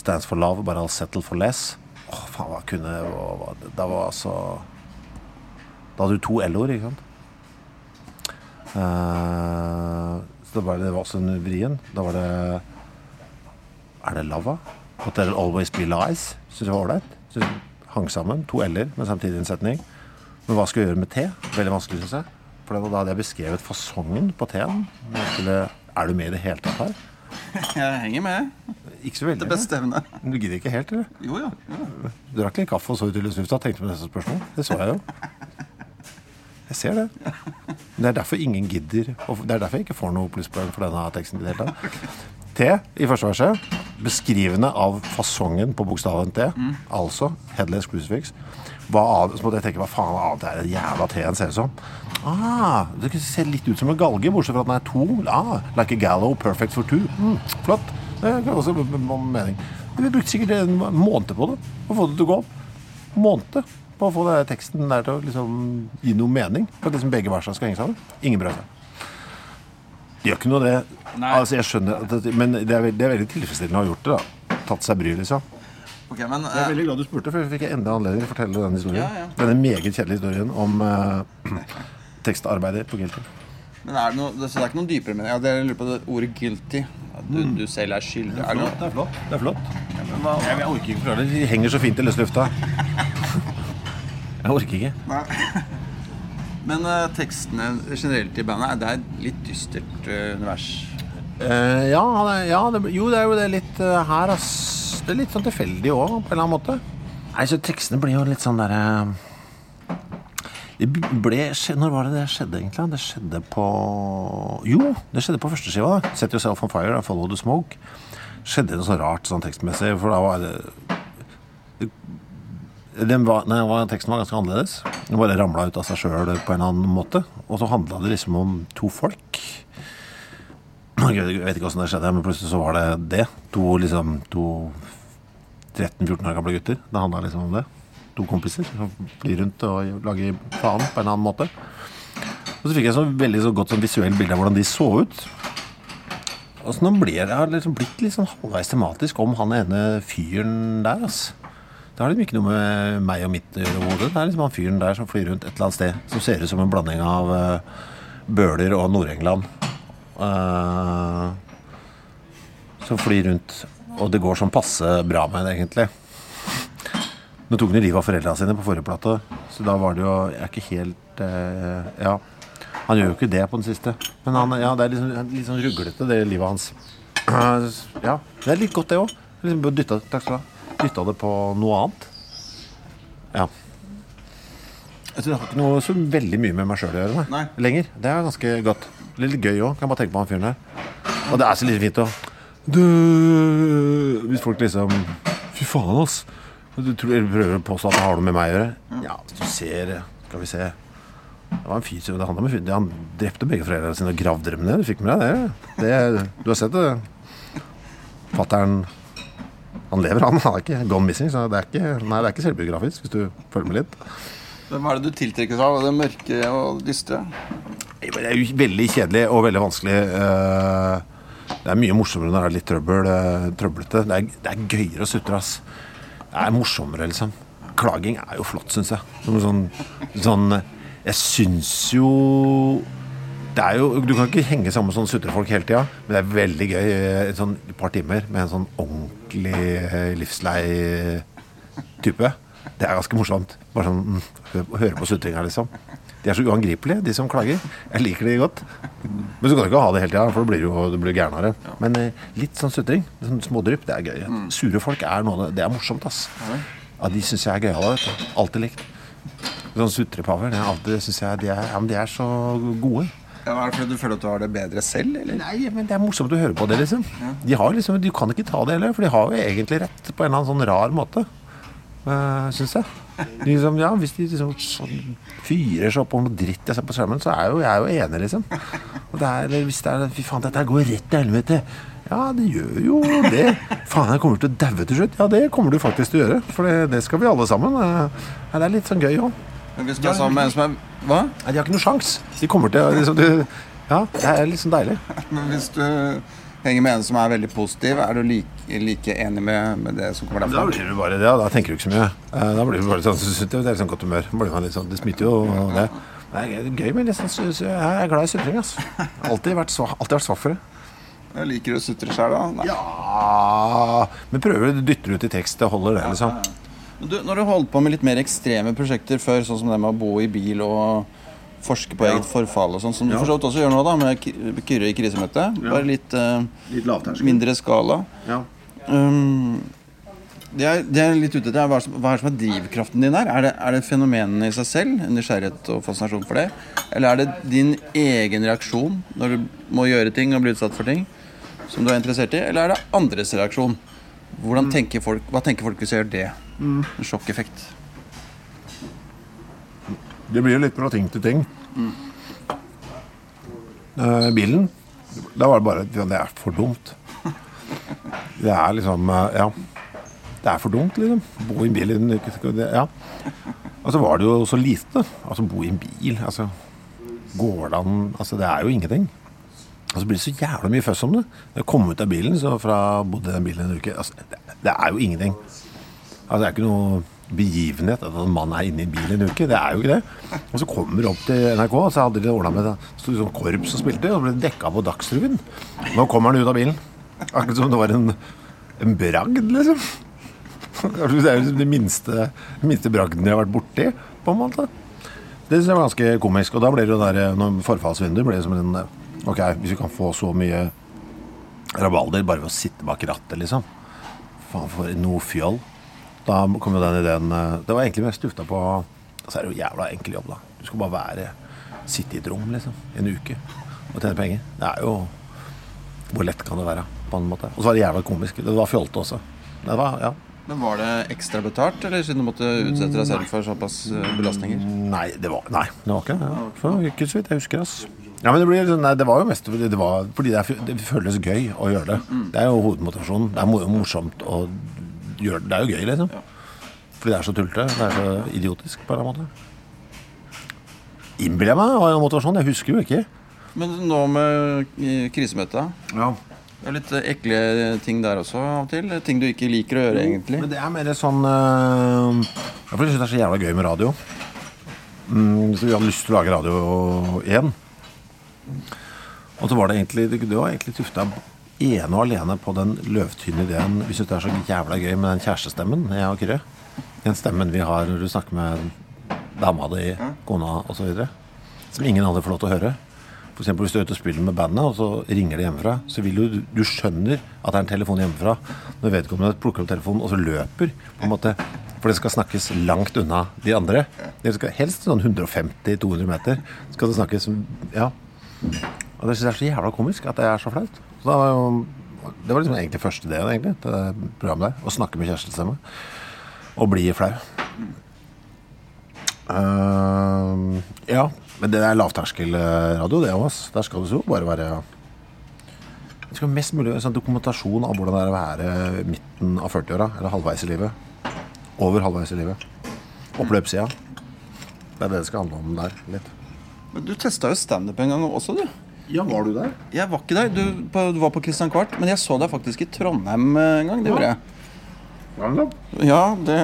Stands for love, bare I'll settle for less. Åh, faen, hva kunne hva, Det var altså Da hadde du to L-ord, ikke sant? Eh, så det var, det var også en vrien. Da var det Er det lava? But there'll always be lies. Syns jeg var ålreit. Hang sammen. To l-er, men samtidig en setning. Men hva skal jeg gjøre med te? Veldig vanskelig, syns jeg. For da hadde jeg beskrevet fasongen på skulle- Er du med i det hele tatt her? Jeg henger med. Ikke så veldig. Det beste evne. Du gidder ikke helt, eller? Jo, jo. jo. Du drakk litt kaffe og så ut i lufta og tenkte på neste spørsmål. Det så jeg jo. Jeg ser det. Men det er derfor ingen gidder. Og det er derfor jeg ikke får noe plusspoeng for denne teksten. i det. T i første verset. Beskrivende av fasongen på bokstaven T. Altså headless crucifix. Hva annet, så måtte jeg tenke hva faen annet er det jævla T-en ser ut som? Ah, det ser litt ut som en galge, bortsett fra at den er to. Ah, like a gallow, perfect for two. Mm, flott. Det kan også være mening. Vi brukte sikkert en måned på det å få det til å gå opp. Måned på å få det, teksten der til å liksom gi noe mening. For at liksom begge versene skal henge sammen. Ingen brød seg. Det gjør ikke noe, det. Altså, jeg skjønner, at det, Men det er, det er veldig tilfredsstillende å ha gjort det, da. tatt seg bryet, liksom. Okay, men Jeg er eh, veldig glad du spurte, for jeg fikk enda anledning til å fortelle denne historien. Ja, ja. Denne meget kjedelige historien om uh, tekstarbeidet på Guilty. Men er det noe, det- så det er ikke noen dypere mening? Ja, det lurer på det ordet 'guilty'. At du, du selv er skyldig. Er det? Det er flott. Det er flott. Men hva- Jeg, jeg orker ikke forklare det. De henger så fint i løse lufta. Jeg orker ikke. Nei. Men uh, tekstene generelt i bandet, det er et litt dystert uh, univers. Uh, ja, det, ja det, jo, det er jo det litt her, ass. Det er litt sånn tilfeldig òg, på en eller annen måte. Nei, så tekstene blir jo litt sånn derre Det ble Når var det det skjedde, egentlig? Det skjedde på Jo, det skjedde på førsteskiva. 'Set Yourself On Fire' da, 'Follow The Smoke'. Skjedde noe så rart sånn tekstmessig, for da var det den var, nei, teksten var ganske annerledes. Den bare ramla ut av seg sjøl på en eller annen måte. Og så handla det liksom om to folk. Jeg vet ikke åssen det skjedde, men plutselig så var det det. To liksom To 13-14 år gamle gutter. Det handla liksom om det. To kompiser som flyr rundt og lager faen på en eller annen måte. Og så fikk jeg så veldig så godt sånn visuelt bilde av hvordan de så ut. Og så nå blir det, jeg har liksom blitt litt sånn halvveis tematisk om han ene fyren der. altså. Det har liksom ikke noe med meg og mitt å gjøre. Det er liksom han fyren der som flyr rundt et eller annet sted. Som ser ut som en blanding av uh, Bøler og Nord-England. Uh, som flyr rundt. Og det går sånn passe bra med det, egentlig. Nå tok han jo livet av foreldrene sine på forrige plate, så da var det jo Jeg er ikke helt uh, Ja. Han gjør jo ikke det på den siste. Men han, ja, det er liksom, litt sånn ruglete, det livet hans. Eh, ja, det er litt godt, det òg. Liksom dytta, takk skal du ha. Dytta det på noe annet. Ja. Jeg tror det har ikke noe så veldig mye med meg sjøl å gjøre nei. Lenger. Det er ganske godt. Litt gøy òg. Kan bare tenke på han fyren der. Og det er så litt fint å du, Hvis folk liksom Fy faen, ass. Du tror, prøver å påstå at det har noe med meg å gjøre. Ja, hvis du ser Skal vi se. Det var en fyr som det handlet om fyr. Han drepte begge foreldrene sine og gravde dem ned. Du fikk med deg det? det? Du har sett det? Fattern Han lever, han. Han er ikke gone missing. Så det er ikke, nei, det er ikke selvbiografisk, hvis du følger med litt. Hvem er det du tiltrekkes av? Det mørke og dystre? Det er jo veldig kjedelig og veldig vanskelig. eh, Det er mye morsommere når det er litt trøbbel, eh, trøblete. Det er, det er gøyere å sutre, ass. Det er morsommere, liksom. Klaging er jo flott, syns jeg. Som sånn, sånn Jeg syns jo det er jo, Du kan ikke henge sammen med sånne sutrefolk hele tida, men det er veldig gøy eh, et sånn, et par timer med en sånn ordentlig eh, livslei type. Det er ganske morsomt. Bare sånn mm, Høre på sutringa, liksom. De er så uangripelige, de som klager. Jeg liker de godt. Men så kan du ikke ha det hele tida, for da blir du jo gærnere. Men eh, litt sånn sutring, sånn smådrypp, det er gøy. Sure folk er noe det er morsomt, ass. Ja, de syns jeg er gøyale. Alltid likt. Sånn sutrepaver. det er alltid, synes jeg, de er, ja, de er så gode. Ja, er det fordi du føler at du har det bedre selv, eller? Nei, men det er morsomt å høre på det, liksom. De har liksom, Du kan ikke ta det heller, for de har jo egentlig rett på en eller annen sånn rar måte. Uh, Syns jeg. Liksom, ja, hvis de liksom sånn fyrer seg opp om noe dritt jeg ser på skjermen, så er jo jeg er jo enig, liksom. Og det er, eller hvis det er Fy faen, dette går rett til helvete. Ja, det gjør jo det. Faen, jeg kommer til å daue til slutt. Ja, det kommer du faktisk til å gjøre. For det, det skal vi alle sammen. Eh, ja, det er litt sånn gøy òg. Men Hvis du er sammen med en som er Hva? Nei, de har ikke noe sjans. De kommer til å liksom, du, Ja, det er sånn deilig. Men hvis du henger med en som er veldig positiv, er du like, like enig med, med det som kommer derfra? Da blir du bare det, da tenker du ikke så mye. Eh, Da blir du bare sånn, så det er sånn godt humør. Da Blir man litt sånn, det smitter jo og det. Det er gøy men liksom, sånn su- su- Jeg er glad i sutring, altså. Alltid vært, sva- alltid vært svak for det. Jeg liker å sutre sjæl, da. Nei. Ja Men prøver du dytter ut i tekst, det holder det, liksom. Du, når du holdt på med litt mer ekstreme prosjekter før, sånn som det med å bo i bil og forske på eget forfall og sånn, som du for så vidt også gjør nå, da, med Kyrre i krisemøte, bare litt uh, Litt mindre skala. Ja. Um, det, er, det er litt ute etter hva, som- hva er som er drivkraften din her? Er det, er det fenomenene i seg selv, nysgjerrighet og fascinasjon for det? Eller er det din egen reaksjon når du må gjøre ting og bli utsatt for ting som du er interessert i? Eller er det andres reaksjon? Hvordan tenker folk, hva tenker folk hvis jeg gjør det? En sjokkeffekt. Det blir jo litt fra ting til ting. Eh, bilen, da var det bare ja, Det er for dumt. Det er liksom eh, Ja. Det er for dumt, liksom. Bo i en bil Ja. Og så var det jo så lite. Altså, bo i en bil. Altså, går det an Altså, det er jo ingenting. Og så blir det så jævla mye føss om det. Jeg kom ut av bilen, så fra bodde i den bilen en uke altså, det, Det er jo ingenting. Altså, det er ikke noe begivenhet at en mann er inne i bilen en uke. Det er jo ikke det. Og så kommer det opp til NRK, og så hadde de ordna med det. Sånn korps og spilte, og ble dekka på Dagsrevyen. Nå kommer han ut av bilen. Akkurat som det var en, en bragd, liksom. Det er jo liksom de minste, minste bragden jeg har vært borti, på en måte. Det synes jeg var ganske komisk. Og da ble det der, når forfallsvinduet ble det som en Ok, hvis vi kan få så mye rabalder bare ved å sitte bak rattet, liksom. Faen for noe fjoll. Da kom jo den ideen eh, Det var egentlig mest tufta på Så er det jo jævla enkel jobb, da. Du skal bare være Sitte i et rom, liksom. En uke. Og tjene penger. Det er jo Hvor lett kan det være, på en måte. Og så var det jævla komisk. Det var fjolte også. Det var, ja. Men Var det ekstra betalt, eller siden du måtte utsette deg selv for såpass eh, belastninger? Nei, det var, nei, det var ikke det. Ja. For, ikke så vidt jeg husker. ass. Ja, men det, blir, nei, det var jo mest det, var, fordi det, er, det føles gøy å gjøre det. Det er jo hovedmotivasjonen. Det er mo- morsomt å gjøre det. Er jo gøy, liksom. Fordi det er så tullete. Det er så idiotisk, på en eller annen måte. Innbiller jeg meg var en motivasjon. Jeg husker jo ikke. Men nå med krisemøtet, Ja. det er litt eh, ekle ting der også av og til? Ting du ikke liker å gjøre, egentlig? Men det er mer sånn øh, Jeg syns det er så jævla gøy med radio. Mm, så vi hadde lyst til å lage radio igjen. Og så var det egentlig Det var egentlig tufta ene og alene på den løvtynne ideen Vi syns det er så jævla gøy med den kjærestestemmen, jeg og Kyrre. Den stemmen vi har når du snakker med dama di, kona osv. Som ingen andre får lov til å høre. For eksempel hvis du er ute og spiller med bandet, og så ringer det hjemmefra, så vil du Du skjønner at det er en telefon hjemmefra når vedkommende plukker opp telefonen og så løper. på en måte For det skal snakkes langt unna de andre. Det skal Helst sånn 150-200 meter. Skal det snakkes Ja. Og det syns jeg er så jævla komisk at det er så flaut. Da var jo, det var liksom egentlig første ideen egentlig, til det programmet der. Å snakke med kjærestestemme. Og bli flau. Uh, ja. Men det er lavterskelradio, det òg. Der skal det jo bare være Det skal mest mulig sånn dokumentasjon av hvordan det er å være midten av 40-åra. Eller halvveis i livet. Over halvveis i livet. Oppløpssida. Det er det det skal handle om der. litt. Men Du testa jo standup en gang også, du. Ja, var du der? Jeg var ikke der. Du, på, du var på Christian Kvart, men jeg så deg faktisk i Trondheim en gang. Det gjorde jeg. Ja, det,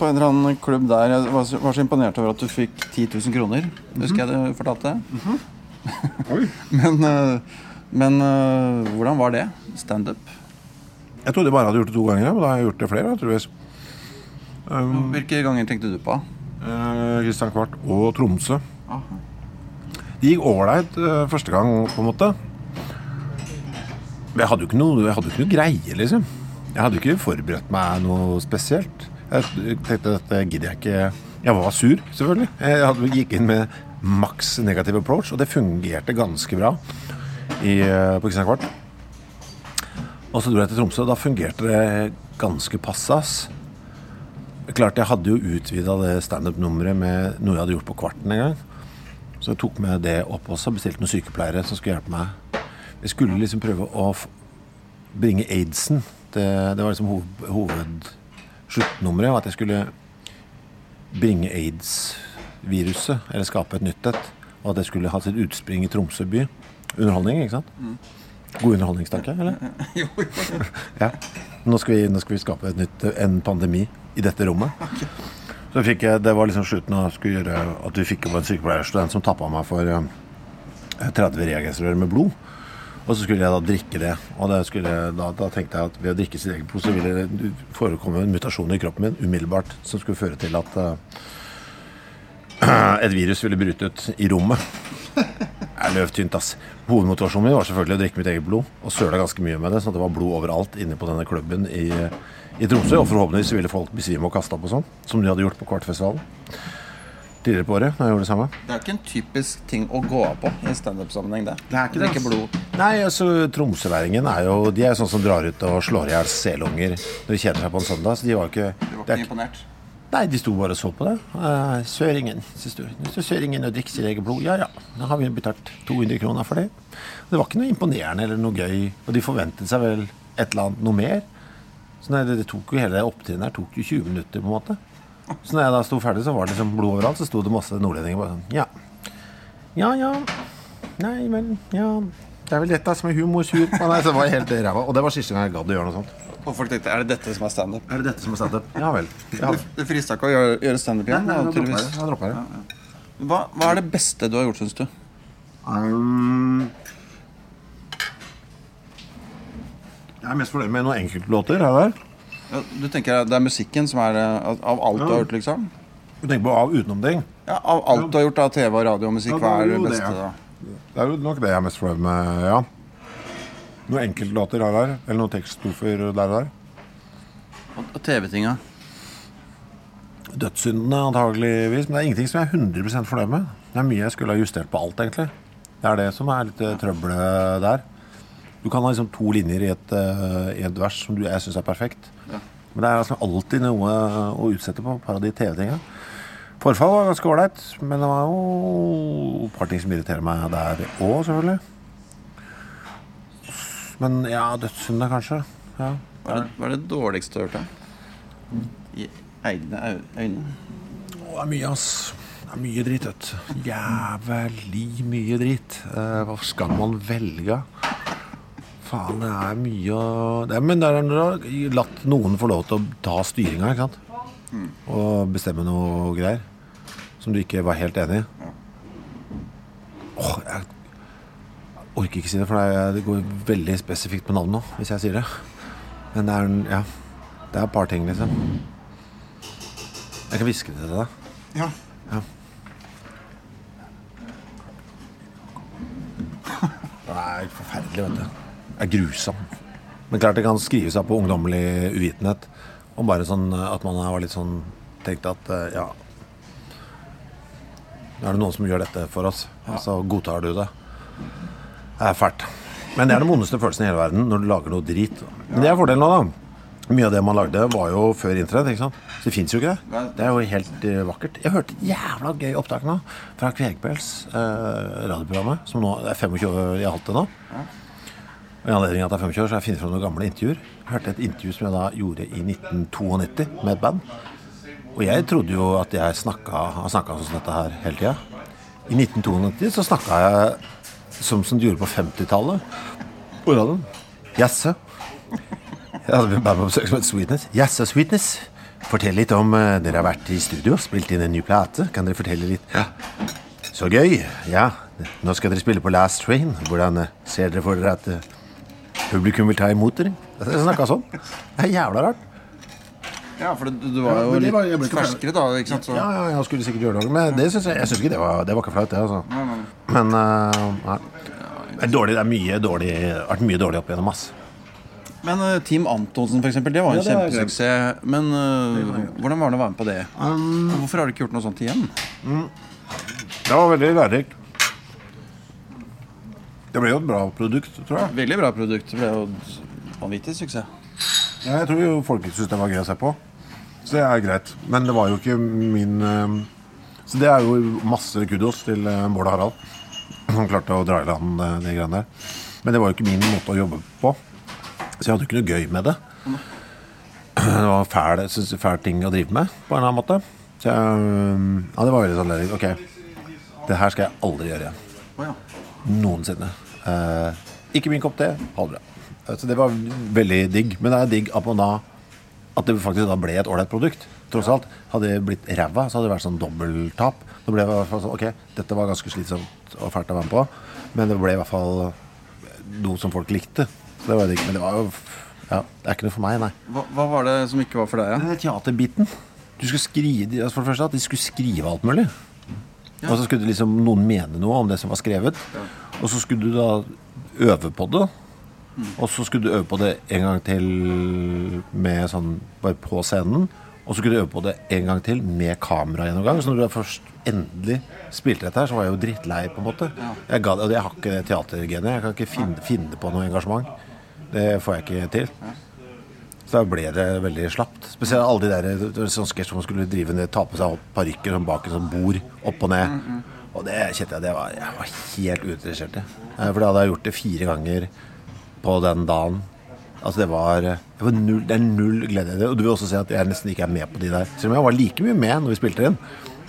på en eller annen klubb der. Jeg var, så- var så imponert over at du fikk 10 000 kroner. Husker jeg du fortalte. det Men, eh, men eh, hvordan var det? Standup? Jeg trodde jeg bare hadde gjort det to ganger, men da har jeg gjort det flere. Naturligvis. Hvilke ganger tenkte du på? Kristian Kristian Kvart og Tromsø. Aha. Det gikk ålreit uh, første gang, på en måte. Men jeg hadde jo ikke noe, jeg hadde ikke noe greie, liksom. Jeg hadde jo ikke forberedt meg noe spesielt. Jeg tenkte at det gidder jeg ikke Jeg var sur, selvfølgelig. Jeg hadde, gikk inn med maks negativ approach, og det fungerte ganske bra i, eh, på Kristian Kvart. Og så dro jeg til Tromsø, og da fungerte det ganske passe. Klart Jeg hadde jo utvida det standup-nummeret med noe jeg hadde gjort på Kvarten en gang. Så jeg tok med det opp også. Bestilte noen sykepleiere som skulle hjelpe meg. Jeg skulle liksom prøve å bringe aidsen. Det, det var liksom hoved, hovedsluttnummeret. At jeg skulle bringe aids-viruset, eller skape et nytt et. Og at det skulle ha sitt utspring i Tromsø by. Underholdning, ikke sant? God underholdningstanke, eller? Jo, Ja. Nå skal, vi, nå skal vi skape et nytt, en pandemi i dette rommet. Så fikk jeg, Det var liksom slutten av skulle gjøre at vi fikk opp en sykepleierstudent som tappa meg for eh, 30 reagensrør med blod. Og så skulle jeg da drikke det. Og det skulle, da, da tenkte jeg at ved å drikke sitt eget blod, så ville det forekomme en mutasjon i kroppen min umiddelbart som skulle føre til at uh, et virus ville bryte ut i rommet. Det er løvtynt, ass. Hovedmotivasjonen min var selvfølgelig å drikke mitt eget blod. Og søla ganske mye med det, at det var blod overalt inne på denne klubben i, i Tromsø. Og forhåpentligvis ville folk besvime og kaste opp og sånn, som de hadde gjort på Kvartfestivalen. Tidligere på året, da jeg gjorde det samme. Det er ikke en typisk ting å gå av på i standup-sammenheng, det. Det er ikke det, er ikke blod. Nei, altså Tromsøværingen er jo De er jo sånn som drar ut og slår i hjel selunger når de kjeder seg på en søndag. Så de var ikke, Du var ikke er imponert? Nei, de sto bare og så på det. Uh, søringen, synes du. Nå du søringen og drikker sitt eget blod. Ja ja, da har vi betalt 200 kroner for det. Det var ikke noe imponerende eller noe gøy. Og de forventet seg vel et eller annet noe mer. Så nei, det, det tok jo hele det opptrinnet her tok jo 20 minutter, på en måte. Så når jeg da sto ferdig, så var det liksom blod overalt. Så sto det masse nordlendinger bare sånn Ja. Ja ja. Nei, vel, ja. Det er vel dette som er humor sur. Og Nei, så det var helt ræva. Og det var siste gang jeg gadd å gjøre noe sånt. Og folk tenkte er det dette som er standup? Er det dette som er standup? Ja vel. Ja. Det, du frista ikke å gjøre, gjøre standup igjen? Nei, nei, Jeg dropper det. Hva, hva er det beste du har gjort, syns du? Um, jeg er mest fornøyd med noen enkeltlåter her og der. Ja, du tenker det er musikken som er eh, av alt du har gjort, liksom? Du tenker på av utenom ting. Ja, Av alt du har gjort av TV og radio og musikk, Ja, hva det er er det beste? ja. da? Det er jo nok det jeg er mest fornøyd med, ja. Noen enkeltlåter her og der. Eller noen tekststofer der og der. Og, og TV-tinga? Dødssyndene antageligvis. Men det er ingenting som jeg er 100 fornøyd med. Det er mye jeg skulle ha justert på alt, egentlig. Det er det som er litt eh, trøbbelet der. Du kan ha liksom to linjer i et, eh, i et vers som du, jeg syns er perfekt. Ja. Men det er altså alltid noe å utsette på. par av de TV-tinga. Forfall var ganske ålreit, men det var jo et par ting som irriterer meg der òg, selvfølgelig. Men ja, dødssyndene, kanskje. Ja. Hva er, det, hva er det dårligste du har gjort? da? I egne øyne? Å, Det er mye, ass. Det er mye dritt, vet du. Jævlig mye dritt. Eh, hva skal man velge? Faen, det er mye å det er, Men der er når du latt noen få lov til å ta styringa, ikke sant? Og bestemme noe greier som du ikke var helt enig i. Åh, jeg orker ikke si det, for det, går veldig spesifikt på navnet nå, hvis jeg sier det. Men det er, en- ja, det er et par ting, liksom. Jeg kan hviske det til deg. Ja. Det er forferdelig, vet du. Er grusom. Men klart det kan skrive seg på ungdommelig uvitenhet. Og bare sånn at man var litt sånn Tenkte at eh, ja Nå er det noen som gjør dette for oss, og så godtar du det. Det er fælt. Men det er den vondeste følelsen i hele verden når du lager noe drit. Men det er fordelen nå, da. Mye av det man lagde, var jo før internett. ikke sant? Så det fins jo ikke det. Det er jo helt eh, vakkert. Jeg hørte et jævla gøy opptak nå fra Kvegpels, eh, radioprogrammet, som nå er 25 år i alt det nå. Og I anledning av at jeg er 25 år, så har jeg funnet fram noen gamle intervjuer. Jeg hørte et intervju som jeg da gjorde i 1992 med et band. Og jeg trodde jo at jeg snakka, har snakka sånn som dette her hele tida. I 1992 så snakka jeg som, som de gjorde på 50-tallet på radioen. Jaså? Jeg hadde band på besøk som het Sweetness. Jaså, Sweetness? Fortell litt om uh, Dere har vært i studio, og spilt inn en ny plate. Kan dere fortelle litt? Ja. Så gøy. Ja, nå skal dere spille på Last Train. Hvordan uh, ser dere for dere at eh, publikum vil ta imot dere? Jeg snakka sånn. Det er jævla rart. Ja, for du, du var jo litt var- ikke ferskere da, ikke sant? Så, Ja, ja, jeg skulle sikkert gjøre noe, men det synes jeg, jeg synes ikke det var, det var ikke flaut, det. altså. Men uh, nei. Det er dårlig, det er mye dårlig, vært mye dårlig opp igjennom, ass. Men uh, Team Antonsen, for eksempel, det var en Ja, kjempesuksess. Men uh, hvordan var det å være med på det? Um, Hvorfor har du ikke gjort noe sånt igjen? Det var veldig lærerikt. Det ble jo et bra produkt, tror jeg. Veldig bra produkt. Det ble jo vanvittig suksess. Ja, jeg tror jo folk syntes det var gøy å se på. Så det er greit. Men det var jo ikke min eh, Så det er jo masse kudos til eh, Bård og Harald. som klarte å dra i land eh, de greiene der. Men det var jo ikke min måte å jobbe på. Så jeg hadde jo ikke noe gøy med det. Det var fæl, fæl ting å drive med, på en eller annen måte. Så jeg, ja, det var veldig sånn. Ok, det her skal jeg aldri gjøre igjen. Noensinne. Eh, ikke min kopp te. Ha det bra. Eh, Så det var veldig digg. Men det er digg at da At det faktisk da ble et ålreit produkt. Tross alt. Hadde det blitt ræva, så hadde det vært sånn dobbelttap. Det ble i hvert fall sånn Ok, dette var ganske slitsomt og fælt å være med på, men det ble i hvert fall noe som folk likte. Så det var digg. Men det var jo Ja, det er ikke noe for meg, nei. Hva, hva var det som ikke var for deg? Ja? Teaterbiten. Du skulle skrive, altså for det første at De skulle skrive alt mulig. Og så skulle liksom noen mene noe om det som var skrevet. Og så skulle du da øve på det. Og så skulle du øve på det en gang til med sånn bare på scenen. Og så skulle du øve på det en gang til med kameragjennomgang. Så når du først endelig spilte dette her, så var jeg jo drittlei, på en måte. Jeg, ga, og jeg har ikke det teatergenet. Jeg kan ikke finne, finne på noe engasjement. Det får jeg ikke til. Så da ble det veldig slapt. Spesielt alle de der det var sånn sketsj man skulle drive ned, ta på seg parykker sånn bak en sånn bord, opp og ned. Og det kjente jeg det var, jeg var helt uinteressert i. Eh, For da hadde jeg gjort det fire ganger på den dagen. Altså det var, det var null, det er null glede i det. Og du vil også se at jeg nesten ikke er med på de der. Selv om jeg var like mye med når vi spilte inn.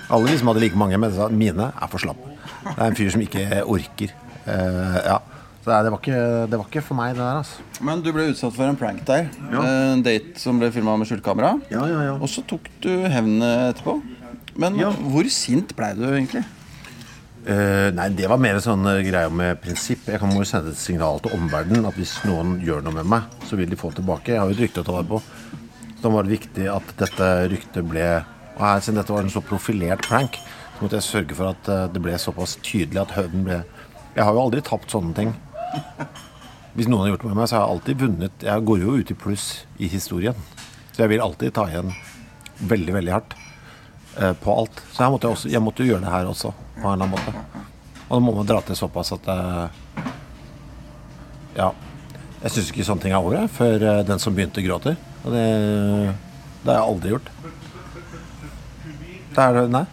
Alle de som hadde like mange med, sa mine er for slappe. Det er en fyr som ikke orker. Uh, ja. Så det, var ikke, det var ikke for meg, det der. altså. Men du ble utsatt for en prank der. En date som ble filma med skjult kamera. Ja, ja, ja. Og så tok du hevn etterpå. Men Ja. hvor sint blei du egentlig? Uh, nei, det var mer sånn eh, greie med prinsipp. Jeg kan må jo sende et signal til omverdenen at hvis noen gjør noe med meg, så vil de få tilbake. Jeg har jo et rykte å ta vare på. Så da var det viktig at dette ryktet ble Og her, siden dette var en så profilert prank, så måtte jeg sørge for at eh, det ble såpass tydelig at høvden ble Jeg har jo aldri tapt sånne ting. Hvis noen har gjort det med meg, så har jeg alltid vunnet. Jeg går jo ut i pluss i historien. Så jeg vil alltid ta igjen veldig, veldig hardt eh, på alt. Så måtte jeg, også, jeg måtte jo gjøre det her også, på en eller annen måte. Og da må man dra til såpass at eh, Ja. Jeg syns ikke sånne ting er over før eh, den som begynte, gråter. Og det, det har jeg aldri gjort. Det er Nei.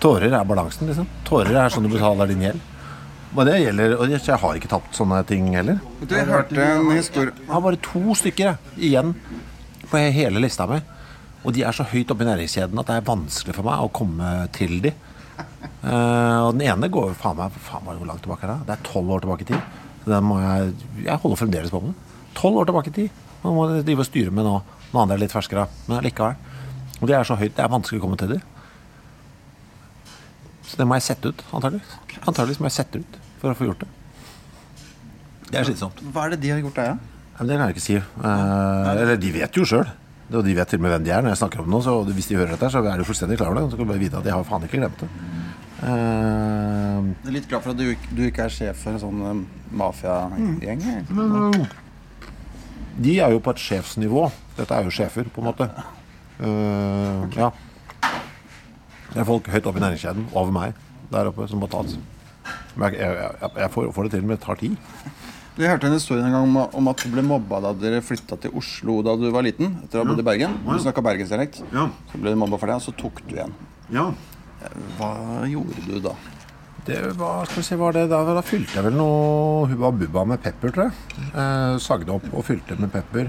Tårer er balansen, liksom. Tårer er sånn du betaler din gjeld. Og det gjelder Og jeg har ikke tapt sånne ting heller. Du, jeg hørte en historie Jeg har bare to stykker jeg, igjen på hele lista mi. Og de er så høyt oppe i næringskjeden at det er vanskelig for meg å komme til de. Uh, og den ene går jo faen meg faen meg hvor langt tilbake er det? Det er tolv år tilbake i tid. Så den må jeg Jeg holder fremdeles på med den. Tolv år tilbake i tid. Man må drive og styre med nå. Den andre er litt ferskere, men allikevel. Og de er så høyt, det er vanskelig å komme til de. Så det må jeg sette ut, antakeligvis. Antakeligvis må jeg sette ut for å få gjort det. Det er slitsomt. Hva er det de har gjort deg, da? Ja, det kan jeg ikke si. Eh, eller de vet jo sjøl. Og de vet til og med hvem de er når jeg snakker om det. Så hvis de hører dette, så er de fullstendig klar over det. Så kan du bare vite at de har faen ikke glemt det. Uh, Jeg er litt glad for at du, du ikke er sjef for en sånn um, mafiagjeng. Mm. de er jo på et sjefsnivå. Dette er jo sjefer, på en måte. Eh, ja. Det er folk høyt oppe i næringskjeden, over meg, der oppe, som må tas. Men jeg, jeg, jeg, får, får det til, men det tar tid. Du, hørte en historie en gang om, om at du ble mobba da dere flytta til Oslo da du var liten. Etter å ha bodd i Bergen. Du snakka bergensdialekt. Ja. Så ble du mobba for det, og så tok du igjen. Ja. Hva gjorde du da? Det var, skal vi se, var det da, da fylte jeg vel noe Hubba Bubba med pepper, tror jeg. Eh, sagde opp og fylte med pepper.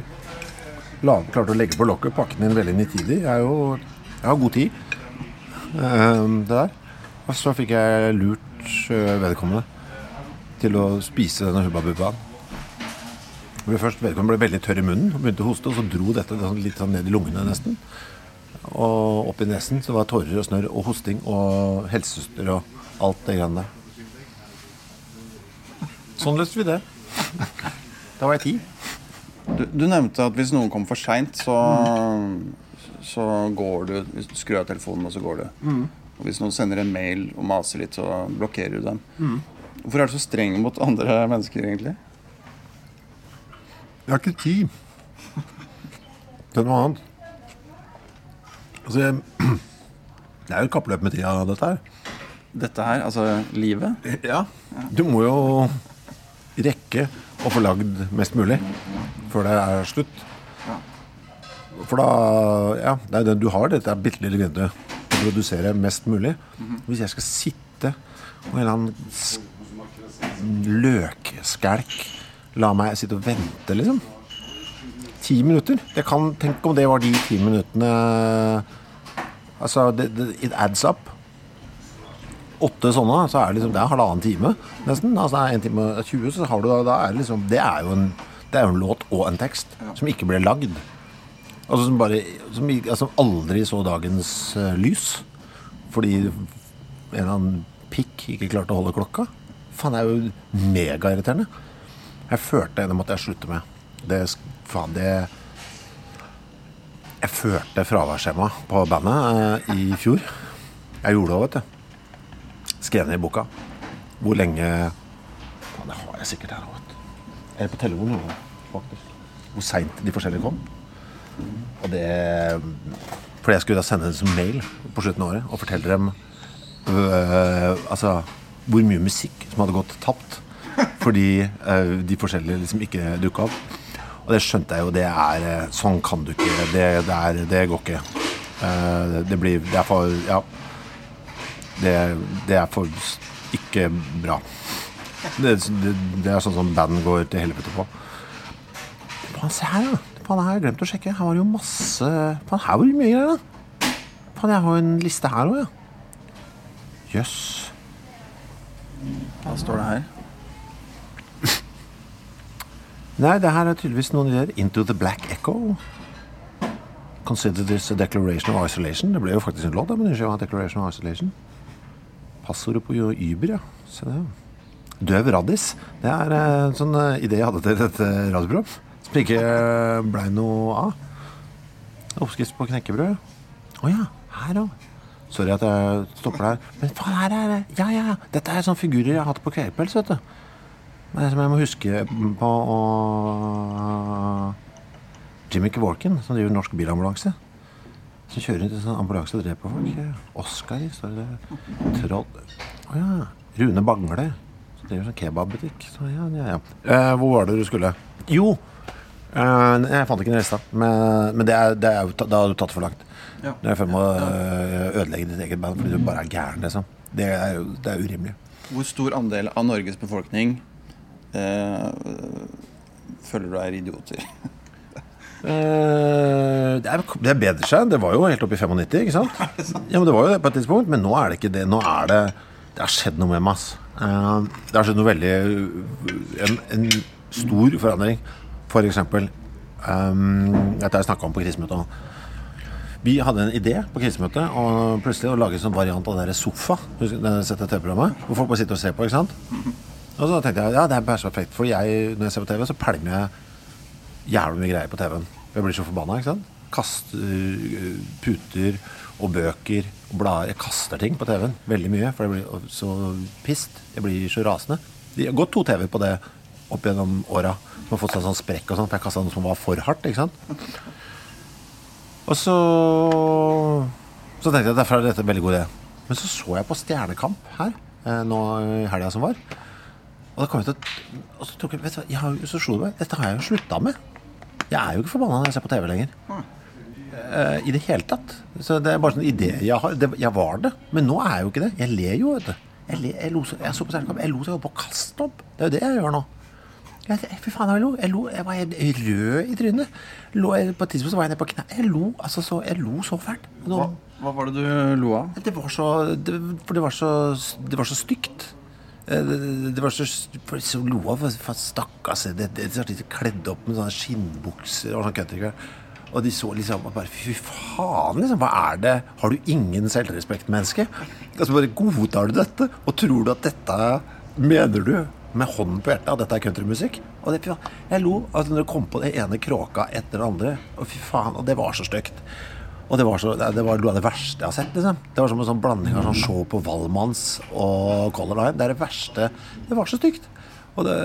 La, klarte å legge på lokket, pakke den inn veldig nitidig. Jeg, er jo, jeg har god tid. Eh, det der. Og så fikk jeg lurt vedkommende til å spise denne Hubba Bubbaen. Først Vedkommende ble veldig tørr i munnen og begynte å hoste, og så dro dette sånn litt sånn ned i lungene nesten. Og oppi nesen så var tårer og snørr og hosting og helsesøster og alt det greiene der. Sånn løste vi det. Da var jeg ti. Du, du nevnte at hvis noen kommer for seint, så, så går du skrur av telefonen, og så går du. Og hvis noen sender en mail og maser litt, så blokkerer du dem. Hvorfor er du så streng mot andre mennesker, egentlig? Jeg har ikke tid. Det er noe annet. Altså, jeg, det er jo et kappløp med tida, dette her. Dette her, altså livet? Ja. Du må jo rekke å få lagd mest mulig før det er slutt. For da Ja, det er det du har, dette bitte lille vinduet til å produsere mest mulig. Hvis jeg skal sitte og en eller annen løkskælk la meg sitte og vente, liksom Ti minutter. Jeg kan tenke om det var de ti minuttene Altså, det, det, it adds up åtte sånne, så er det liksom Det er halvannen time, nesten. Altså det er en time og 20, så har du da, da er det liksom Det er jo en, det er jo en låt og en tekst som ikke ble lagd. Altså som bare Som altså, aldri så dagens uh, lys. Fordi en eller annen pikk ikke klarte å holde klokka. Faen, det er jo megairriterende. Jeg følte det måtte jeg slutte med. Det Faen, det Jeg førte fraværsskjema på bandet uh, i fjor. Jeg gjorde det òg, vet du skrev ned i boka. Hvor lenge Faen, det har jeg sikkert her òg, vet du. Eller på telefonen, faktisk. Hvor seint de forskjellige kom. Og det Fordi jeg skulle da sende dem som mail på slutten av året og fortelle dem øh, altså, hvor mye musikk som hadde gått tapt fordi øh, de forskjellige liksom ikke dukka opp. Og det skjønte jeg jo. Det er øh, Sånn kan du ikke. Det, det, er, det går ikke. Eh, det blir Det er for Ja det, det er for ikke bra. Det, det er sånn som band går til helvete på. Faen, se her, da. Faen, her har jeg glemt å sjekke. Her var det jo masse Faen, her var det mye greier, da. Faen, jeg har jo en liste her òg, ja. Jøss. Hva står det her? Nei, det her er tydeligvis noen ideer. Into the Black Echo. Consider this a declaration of isolation. Det ble jo faktisk en låt, men ikke declaration of isolation. Passordet på Uber, ja. Se det. Døv raddis. Det er eh, en sånn eh, idé jeg hadde til dette radioprogram. Som ikke eh, blei noe av. Oppskrift på knekkebrød. Å ja, her òg. Sorry at jeg stopper der. Men faen, her er det Ja, ja, ja. Dette er sånne figurer jeg har hatt på Kvepels, vet du. Men som jeg må huske på å Jimmy Kevorken, som driver norsk bilambulanse. Som kjører rundt i sånn ambulanse og dreper folk. Oscar, står det. Troll Å ja. Rune Bangle. Som driver sånn kebabbutikk. Så ja, ja, ja. Eh, hvor var det du skulle? Jo! Eh, jeg fant ikke den lista. Men, men det er, det er, da har du tatt for langt. Ja. Det er for å øh, ødelegge ditt eget band fordi du bare er gæren, liksom. Det er jo det er urimelig. Hvor stor andel av Norges befolkning eh, føler du er idioter? Eh, det, er, det bedrer seg. Det var jo helt opp i 95, ikke sant? Ja, men det var jo det på et tidspunkt, men nå er det ikke det. Nå er det Det har skjedd noe med meg, ass. Eh, det har skjedd noe veldig En, en stor forandring. Eksempel um, Dette har jeg snakka om på krisemøtet òg. Vi hadde en idé på krisemøtet og plutselig å lage en sånn variant av der sofa. Sette TV-programmet? Hvor folk bare sitter og ser på, ikke sant? Og så tenkte jeg ja, det er perfekt. For jeg, når jeg ser på TV, så pælmer jeg jævlig mye greier på TV-en. Jeg blir så forbanna. ikke sant? Kaster øh, puter og bøker og blader. Jeg kaster ting på TV-en. Veldig mye, for jeg blir så pissed. Jeg blir så rasende. Det har gått to TV på det opp gjennom åra. Som har fått seg sånn sprekk og sånn, for jeg kasta noe som var for hardt. ikke sant? Og så Så tenkte jeg at derfor er dette en veldig god idé. Men så så jeg på Stjernekamp her eh, nå i helga som var. Og da kom jeg til å Og så tok jeg, vet du hva, jeg har, så slo det meg Dette har jeg jo slutta med. Jeg er jo ikke forbanna når jeg ser på TV lenger. Uh, I det hele tatt. Så det er bare sånn idé jeg har. Det, jeg var det, men nå er jeg jo ikke det. Jeg ler jo, vet du. Jeg, le, jeg, lo, jeg så på Stjernekamp, jeg lo så jeg holdt på å kaste opp. Det er jo det jeg gjør nå. Fy faen, jeg lo. Jeg, lo, jeg var helt rød i trynet. Lo, på et tidspunkt så var jeg nede på knærne. Jeg lo altså så, jeg lo så fælt. Hva, hva var det du lo av? det var så det, For det var så, det var så stygt. Eh, Det, var så, så lo av Stakkars det, det, det, De kledde opp med sånne skinnbukser og sånn countryklær. Og de så liksom bare Fy faen, liksom. Hva er det? Har du ingen selvrespekt, menneske? Altså bare Godtar du dette? Og tror du at dette Mener du med hånden på hjertet at dette er countrymusikk? Og det, jeg lo altså når det kom på det ene kråka etter det andre. Og fy faen, og det var så stygt. Og det var, så, det var noe av det verste jeg har sett. liksom Det var som en sånn blanding av sånn show på Valmanns og Color Line. Det er det verste. Det var så stygt. Og det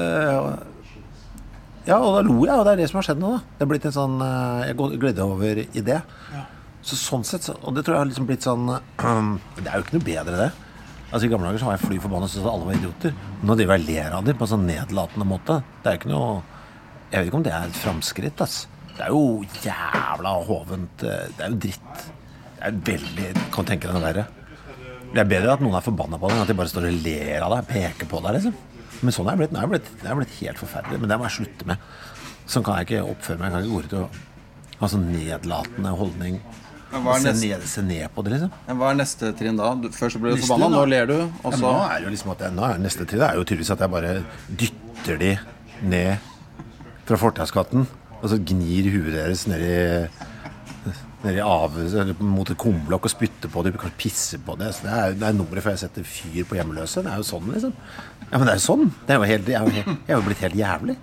Ja, og da lo jeg, og det er det som har skjedd nå. da Det er blitt en sånn eh, Jeg gleder over i det. Så sånn sett, så, Og det tror jeg har liksom blitt sånn Det er jo ikke noe bedre, det. Altså I gamle dager så var jeg fly forbanna og syntes alle var idioter. Nå driver jeg og ler av dem på en sånn nedlatende måte. Det er jo ikke noe Jeg vet ikke om det er et framskritt, ass. Det er jo jævla hovent. eh, Det er jo dritt. Det er veldig Kan tenke deg noe verre. Det er bedre at noen er forbanna på deg, enn at de bare står og ler av deg, og peker på deg, liksom. Men sånn er jeg blitt. Nå er jeg blitt, det er blitt helt forferdelig. Men det må jeg slutte med. Sånn kan jeg ikke oppføre meg. Jeg kan ikke gå ut og ha sånn nedlatende holdning. Er Se ned, se ned på det, liksom. Hva er neste trinn da? Først så ble du forbanna, nå ler du, og Ja, nå er det jo liksom at jeg, nå er neste trinn er jo tydeligvis at jeg bare dytter de ned fra fortauskatten, og så gnir huet deres ned i ned i av, mot et kumlokk og spytter på det, kanskje pisser på det. Så det er, det er nummeret før jeg setter fyr på hjemløse. Det er jo sånn, liksom. Ja, men det er jo sånn. Det er jo helt, jeg, er jo helt, jeg er jo blitt helt jævlig.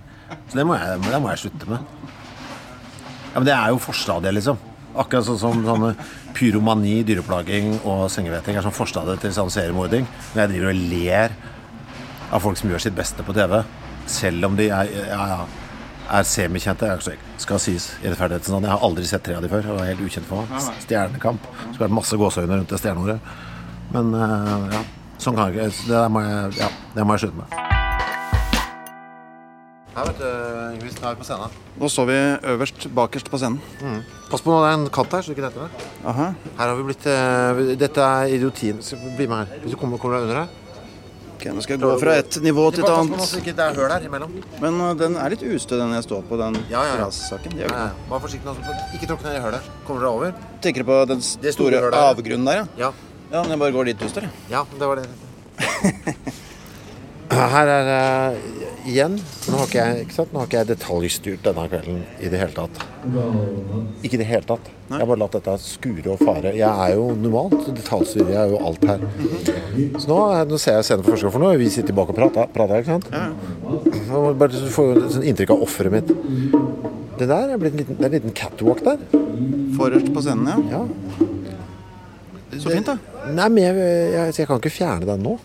Så det må jeg, det må jeg slutte med. Ja, men det er jo forstadiet, liksom. Akkurat sånn som sånne pyromani, dyreplaging og sengeveting er sånn forstadiet til sånn seriemording. Når jeg driver og ler av folk som gjør sitt beste på TV, selv om de er, ja, ja, er semikjente. Jeg skal sies i rettferdighetens navn. Jeg har aldri sett tre av de før. Det var helt ukjent for meg. Stjernekamp. Skulle vært masse gåseøyne rundt det stjerneordet. Men eh, ja, sånn kan jeg ikke. Det må jeg, ja, det må jeg slutte med. Her, vet du, Ingrid, nå er vi på scenen. Nå står vi øverst, bakerst på scenen. Pass på, det er en katt her, så du ikke detter ned. Her har vi blitt uh, Dette er idiotien. Bli med her. Hvis du kommer, kommer deg under her. Ok, Nå skal jeg gå fra et nivå til et Bare pass på annet. ikke det er høl her imellom. Men uh, den er litt ustø, den jeg står på, den Ja, ja. Det Ja, Bare forsiktig nå. Ikke tråkk ned i hølet. Kommer dere over? Tenker du på den store store avgrunnen der, ja? Ja. Ja, men jeg bare går dit du står, jeg. Ja, det var det. Her er eh, igjen, nå har jeg? Nå har ikke jeg detaljstyrt denne kvelden i det hele tatt. Ikke i det hele tatt. Jeg har bare latt dette skure og fare. Jeg er jo normalt, detaljstyrer jeg jo alt her. Så nå, nå ser jeg scenen for første gang, for nå har vi sittet tilbake og prata, prata ikke sant? Nå Bare så får du et sånt inntrykk av offeret mitt. Det der er blitt en liten, det er en liten catwalk der. Forrest på scenen, ja. Ja. Så fint, da. Nei, men jeg, jeg, jeg kan ikke fjerne den nå.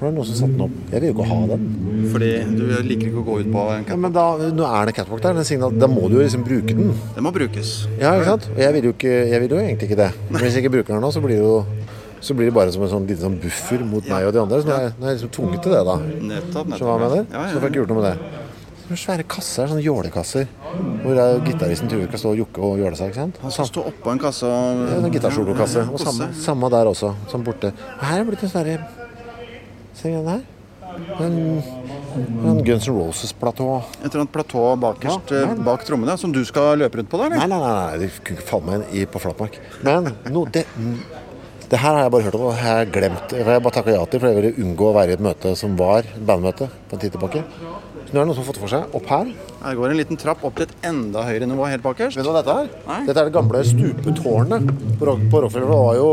For det er noen som satte den opp. Jeg vil jo ikke ha den. Fordi du liker ikke å gå ut på en Ja, men da, nå er det catwalk der. Den signal, da må du jo liksom bruke den. Den må brukes. Ja, ikke sant? Og jeg vil jo, ikke, jeg vil jo egentlig ikke det. Men hvis jeg ikke bruker den nå, så blir det jo så blir det bare som en sånn liten sånn buffer mot meg og de andre. Så nå er jeg, nå er jeg liksom tvunget til det, da. Nettopp. Skjønner du hva mener? Ja, Så ja, får jeg ikke gjort noe med det. Sånne svære kasser, sånne jålekasser. Hvor gitaristen tror ikke skal stå og jokke og jåle seg, ikke sant? Han skal stå oppå en kasse og Ja, en gitarsolokasse. Og samme, samme der også, som borte. Og her er det blitt en sånn derre du den her. En, en Guns N' Roses-platå. Et eller annet platå bakerst Ja, bak trommene som du skal løpe rundt på, der? Nei, nei, nei, nei, det kunne ikke falle meg inn i, på flatmark. Men no, det, det her har jeg bare hørt om, og det har jeg glemt. Jeg har bare takka ja til, for jeg ville unngå å være i et møte som var bandmøte på en tid tilbake. Så nå er det noen som har fått det for seg. Opp her. Her går en liten trapp opp til et enda høyere nivå helt bakerst. Vet du hva dette er? Nei. Dette er det gamle stupetårnet på, Rock- på Rockefeller. Det var jo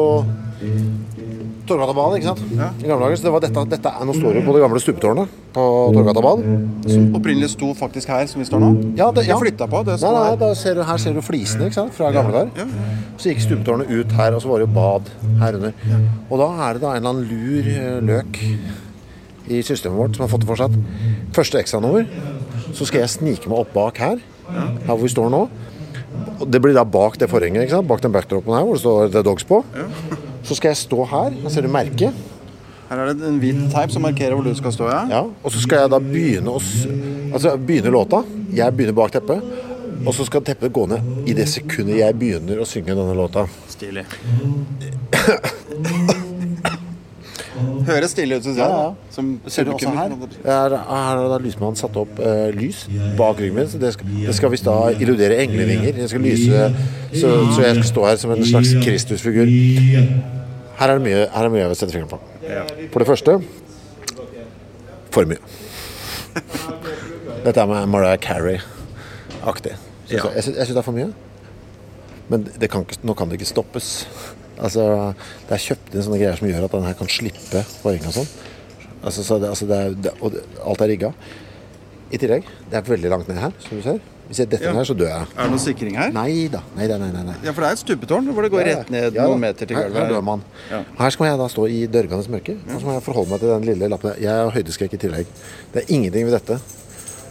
Torgata ikke sant? Ja. I gamle dager. Så det var dette, dette er, nå står det på det gamle stupetårnet på Torgata bad. Som opprinnelig sto faktisk her, som vi står nå. Ja, det, De ja. flytta på. Det Nei, nei, da ser du, her ser du flisene ikke sant? fra gamle dager. Ja. Så gikk stupetårnet ut her, og så var det jo bad her under. Og da er det da en eller annen lur eh, løk i systemet vårt som har fått det for seg at første ekstranummer, så skal jeg snike meg opp bak her, her hvor vi står nå. Det blir da bak det forhenget, ikke sant? bak den backdropen her hvor det står The Dogs på. Så skal jeg stå her, her ser du merket. Her er det en hvit teip som markerer hvor du skal stå, ja. Ja, og så skal jeg da begynne å Altså begynne låta. Jeg begynner bak teppet. Og så skal teppet gå ned i det sekundet jeg begynner å synge denne låta. Stilig. Høres stilig ut, syns jeg. Ja, ja. Som Ser du også? Her, her har da lysmannen satt opp uh, lys bak ryggen min. Så det skal, det skal visst da illudere englevinger. Jeg skal lyse så, så jeg skal stå her som en slags Kristusfigur. Her er det mye, her er det mye vil sette fingeren på. For det første for mye. Dette er med Mariah Carey-aktig. Ja. Jeg, jeg syns det er for mye. Men det kan ikke, nå kan det ikke stoppes. Altså, Det er kjøpt inn sånne greier som gjør at den her kan slippe forheng og sånn. Altså, så det, altså det er, det, og alt er rigga. I tillegg, det er veldig langt ned her, som du ser. Hvis jeg detter Ja. her, så dør jeg. Er det noe sikring her? Nei da. Nei, nei, nei, nei. Ja, for det er et stupetårn hvor det går rett ned Ja, noen meter til Her, gulvet. her dør man. Ja. Her skal jeg da stå i dørgende mørke, og så må jeg forholde meg til den lille lappen. Jeg har høydeskrekk i tillegg. Det er ingenting ved dette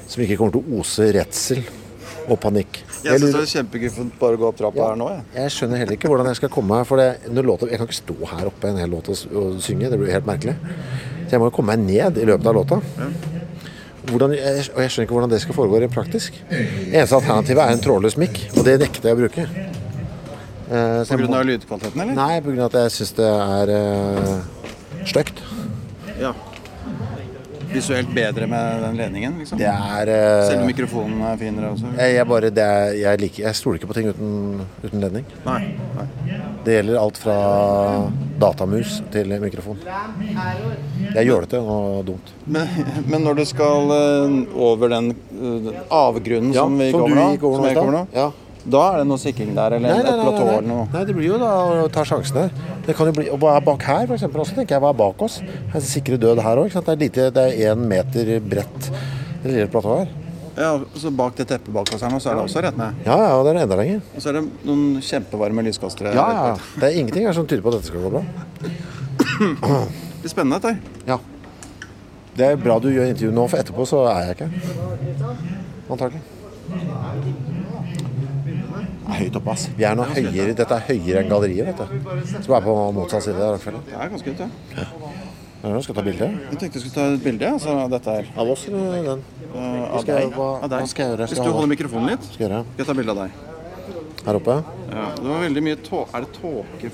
som ikke kommer til å ose redsel og panikk. Jeg syns det er kjempeguffent bare å gå opp trappa Ja. her nå, jeg. Jeg skjønner heller ikke hvordan jeg skal komme meg For det, låta, Jeg kan ikke stå her oppe en hel låt og, og synge. Det blir helt merkelig. Så jeg må jo komme meg ned i løpet av låta. Hvordan, jeg, og jeg skjønner ikke hvordan det skal foregå rent praktisk. Eneste alternativet er en trådløs mikk, og det nekter jeg å bruke. Uh, pga. Grunn av lydkvaliteten, eller? Nei, pga. at jeg syns det er uh, stygt. Ja. Visuelt bedre med den ledningen, liksom? Det er Selv om mikrofonen er finere også? jeg, jeg bare, det er, jeg, liker, jeg stoler ikke på ting uten, uten ledning. Nei. nei. Det gjelder alt fra datamus til mikrofon. Det er jålete og dumt. Men, men når du skal eh, over den eh, avgrunnen Ja, som vi som over nå, som jeg kommer nå, Ja. Da er det noe sikring der, eller Nei, nei, et platå eller noe? nei, det blir jo da å ta sjansen der. Det kan jo bli, og hva er bak her, eksempel, også, tenker jeg, hva er bak oss? Her er sikre død her òg. Det er lite, det er én meter bredt, lille platået her. Ja, så Bak det teppet bak oss her nå, så er det også rett ned. Ja, ja, det er enda lenger. Og så er det noen kjempevarme lyskastere. Ja, ja. Det er ingenting her som tyder på at dette skal gå bra. Det blir spennende, dette. Ja. Det er bra du gjør intervju nå, for etterpå så er jeg ikke Antagelig. Det er høyt oppe, ass. Vi er noe høyere, dette er høyere enn galleriet, vet du. Skal være på motsatt side der. Det er ganske høyt, ja. Skal du ta bilde? Jeg tenkte jeg skulle ta et bilde altså, dette her. Av oss eller den? Eh, av deg. skal? Skal Hvis du holder mikrofonen litt, Skal jeg skal jeg ta bilde av deg. Her oppe? Ja, det var veldig mye tå... Er det tåke?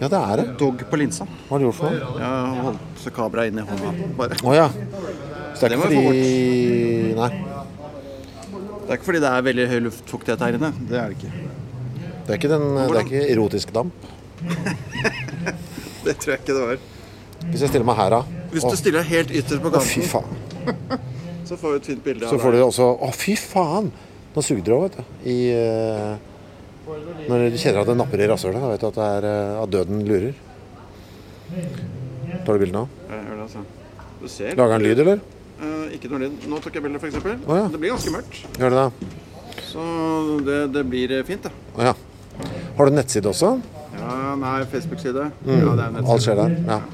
Ja, det er det. Dog på linsa. Hva har du gjort for noe? Jeg har holdt kameraet i hånda. Bare. Å ja. Så det er ikke fordi Nei. Det er ikke fordi det er veldig høy luftfuktighet her inne. Det er det ikke. Det er ikke, den, det er ikke erotisk damp. Det tror jeg ikke det var. Hvis jeg stiller meg her, da Hvis du stiller deg helt ytterst på Å, fy faen. Så får vi et fint bilde Så får du også Å, fy faen! Nå sugde det òg, vet du. I, uh, når du kjenner at det napper i rasshølet, da vet du at, det er, uh, at døden lurer. Tar du bilde nå? Ja, jeg gjør det, altså. Du ser. Lager han lyd, eller? Eh, ikke noe lyd. Nå tok jeg bilde, f.eks. eksempel ja. Det blir ganske mørkt. Gjør det det? Så det, det blir eh, fint, det. Oh, ja. Har du nettside også? Ja, nei, Facebook-side. Mm. Ja, det er Alt skjer der? Ja.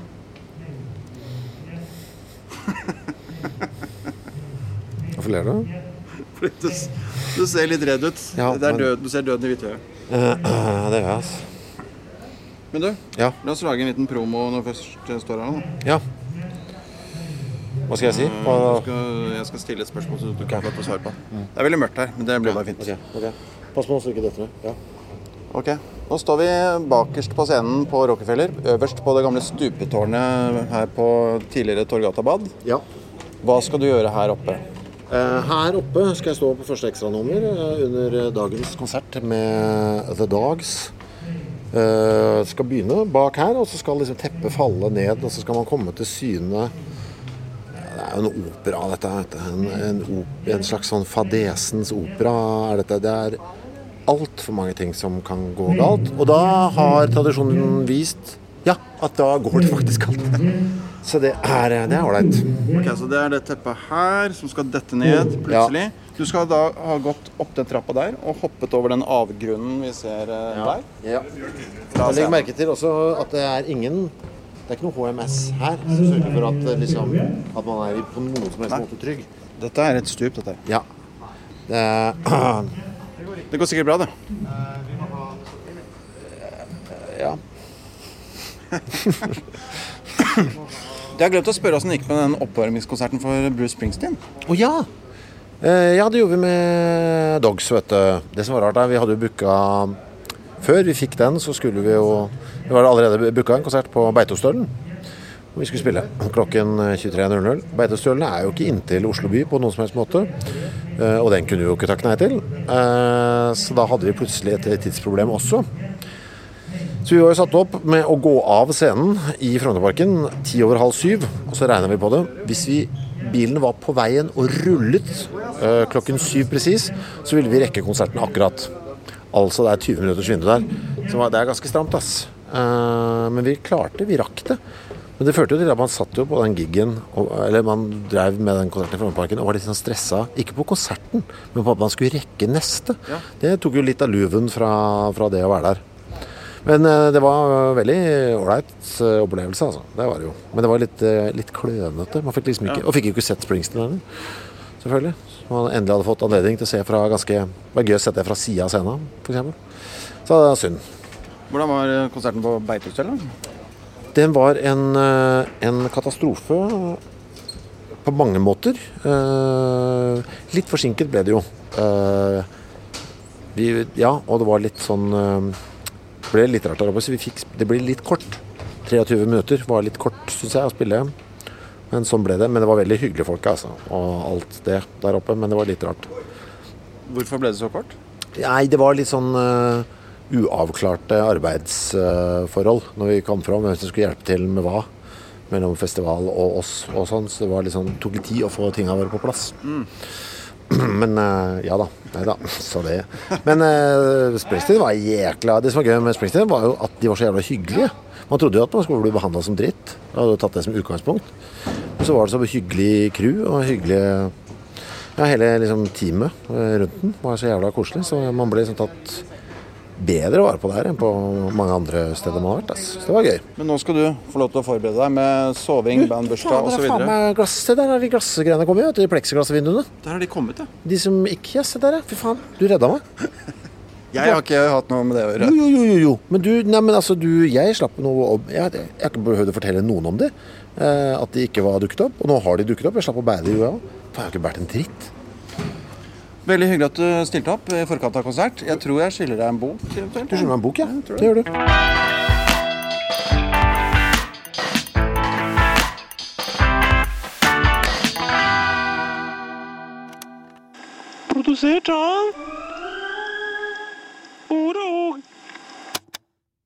Hvorfor ler du? Fordi Du, du ser litt redd ut. Ja, det men- død, du ser døden i hvithøyet. Uh, uh, det gjør jeg, altså. Men du, Ja. la oss lage en liten promo når først står her nå. ja. Hva skal jeg si? Du Hva- skal, jeg skal stille et spørsmål så du kan få fått svare på. Det er veldig mørkt her, men det blir bare fint. Okay, okay. Pass på så ikke detter ned. Ja. Ok, Nå står vi bakerst på scenen på Rockefeller, øverst på det gamle stupetårnet her på tidligere Torgata bad. ja. Hva skal du gjøre her oppe? Eh, Her oppe skal jeg stå på første ekstranummer eh, under eh, dagens konsert med The Dogs. Jeg skal begynne bak her, og så skal liksom teppet falle ned, og så skal man komme til syne er jo en opera, dette. dette. En, en, op en slags sånn fadesens opera er dette. Det er altfor mange ting som kan gå galt. Og da har tradisjonen vist ja, at da går det faktisk galt. Så det er det ålreit. Ok, Så det er det teppet her som skal dette ned plutselig. Du skal da ha gått opp den trappa der og hoppet over den avgrunnen vi ser ja. der. Ja. Jeg legger merke til også at det er ingen Det er ikke noe HMS her som sørger for at, eh, liksom, at man er på noen som helst måte trygg. Dette er et stup, dette. Ja. Det Det går sikkert bra, det. ja. Jeg har glemt å spørre åssen det gikk med den oppvarmingskonserten for Bruce Springsteen. Å ja! Eh, ja, det gjorde vi med Dogs, vet du. Det som var rart, er vi hadde jo booka Før vi fikk den, så skulle vi jo Vi var allerede booka en konsert på Beitostølen. Og vi skulle spille klokken 23.00. Beitostølen er jo ikke inntil Oslo by på noen som helst måte. Eh, og den kunne vi jo ikke takke nei til. Eh, så da hadde vi plutselig et tidsproblem også. Så vi var jo satt opp med å gå av scenen i Frognerparken ti over halv syv. Og så regna vi på det. Hvis vi, bilen var på veien og rullet eh, klokken syv presis, så ville vi rekke konserten akkurat. Altså det er 20 minutters vindu der. Så det er ganske stramt, ass. Eh, men vi klarte, vi rakk det. Men det førte jo til at man satt jo på den gigen, og, eller man drev med den konserten i Frognerparken og var litt sånn stressa. Ikke på konserten, men på at man skulle rekke neste. Det tok jo litt av luven fra, fra det å være der. Men eh, det var eh, veldig ålreit opplevelse, altså. Det var det jo. Men det var litt, litt klønete. Man fikk liksom ikke, Og fikk jo ikke sett Springsteen heller, selvfølgelig. Så man endelig hadde fått anledning til å se fra ganske Det var gøy å sette det fra sida av scenen, f.eks. Så det er synd. Hvordan var eh, konserten på Beitostølen? Den var en, eh, en katastrofe på mange måter. Eh, Litt forsinket ble det jo. Eh, Vi, ja, og det var litt sånn Det ble litt rart der oppe, så vi fikk, det ble litt kort. 23 minutter var litt kort, syns jeg, å spille. Men sånn ble det. Men det var veldig hyggelige folk, altså. Og alt det der oppe. Men det var litt rart. Hvorfor ble det så kort? Nei, det var litt sånn uh, uavklarte arbeidsforhold når vi kom fram. Hvem som skulle hjelpe til med hva. Mellom festival og oss og sånn. Så det var litt sånn, tok litt tid å få tinga våre på plass. Men uh, ja da. Nei da. Så det. Men uh, Springsteen var jækla Det som var gøy med Springsteen, var jo at de var så jævla hyggelige. Man trodde jo at man skulle bli behandla som dritt. Jeg hadde tatt det som utgangspunkt. Men så var det så hyggelig crew og hyggelig Ja, hele liksom, teamet eh, rundt den var så jævla koselig. Så man ble liksom tatt bedre vare på der enn på mange andre steder man har vært. Altså. Så det var gøy. Men nå skal du få lov til å forberede deg med soving, bandbursdag er osv. der har de glassgreiene kommet, vet du. De pleksiglassvinduene. Der har de kommet, ja. De som ikke Ja, se der, ja. Fy faen. Du redda meg. Jeg har ikke hatt noe med det å gjøre. Jo, jo, jo, jo. Men du, nei, men altså, du Jeg slapp noe om jeg, jeg har ikke behøvd å fortelle noen om det. Eh, at de ikke var dukket opp. Og nå har de dukket opp. Jeg slapp å bære det, jo, jeg òg. Faen, jeg har ikke båret en dritt. Veldig hyggelig at du stilte opp i forkant av konsert. Jeg tror jeg skylder deg en bok. eventuelt. Du skylder meg en bok, ja. ja det. Det gjør du. Produsert av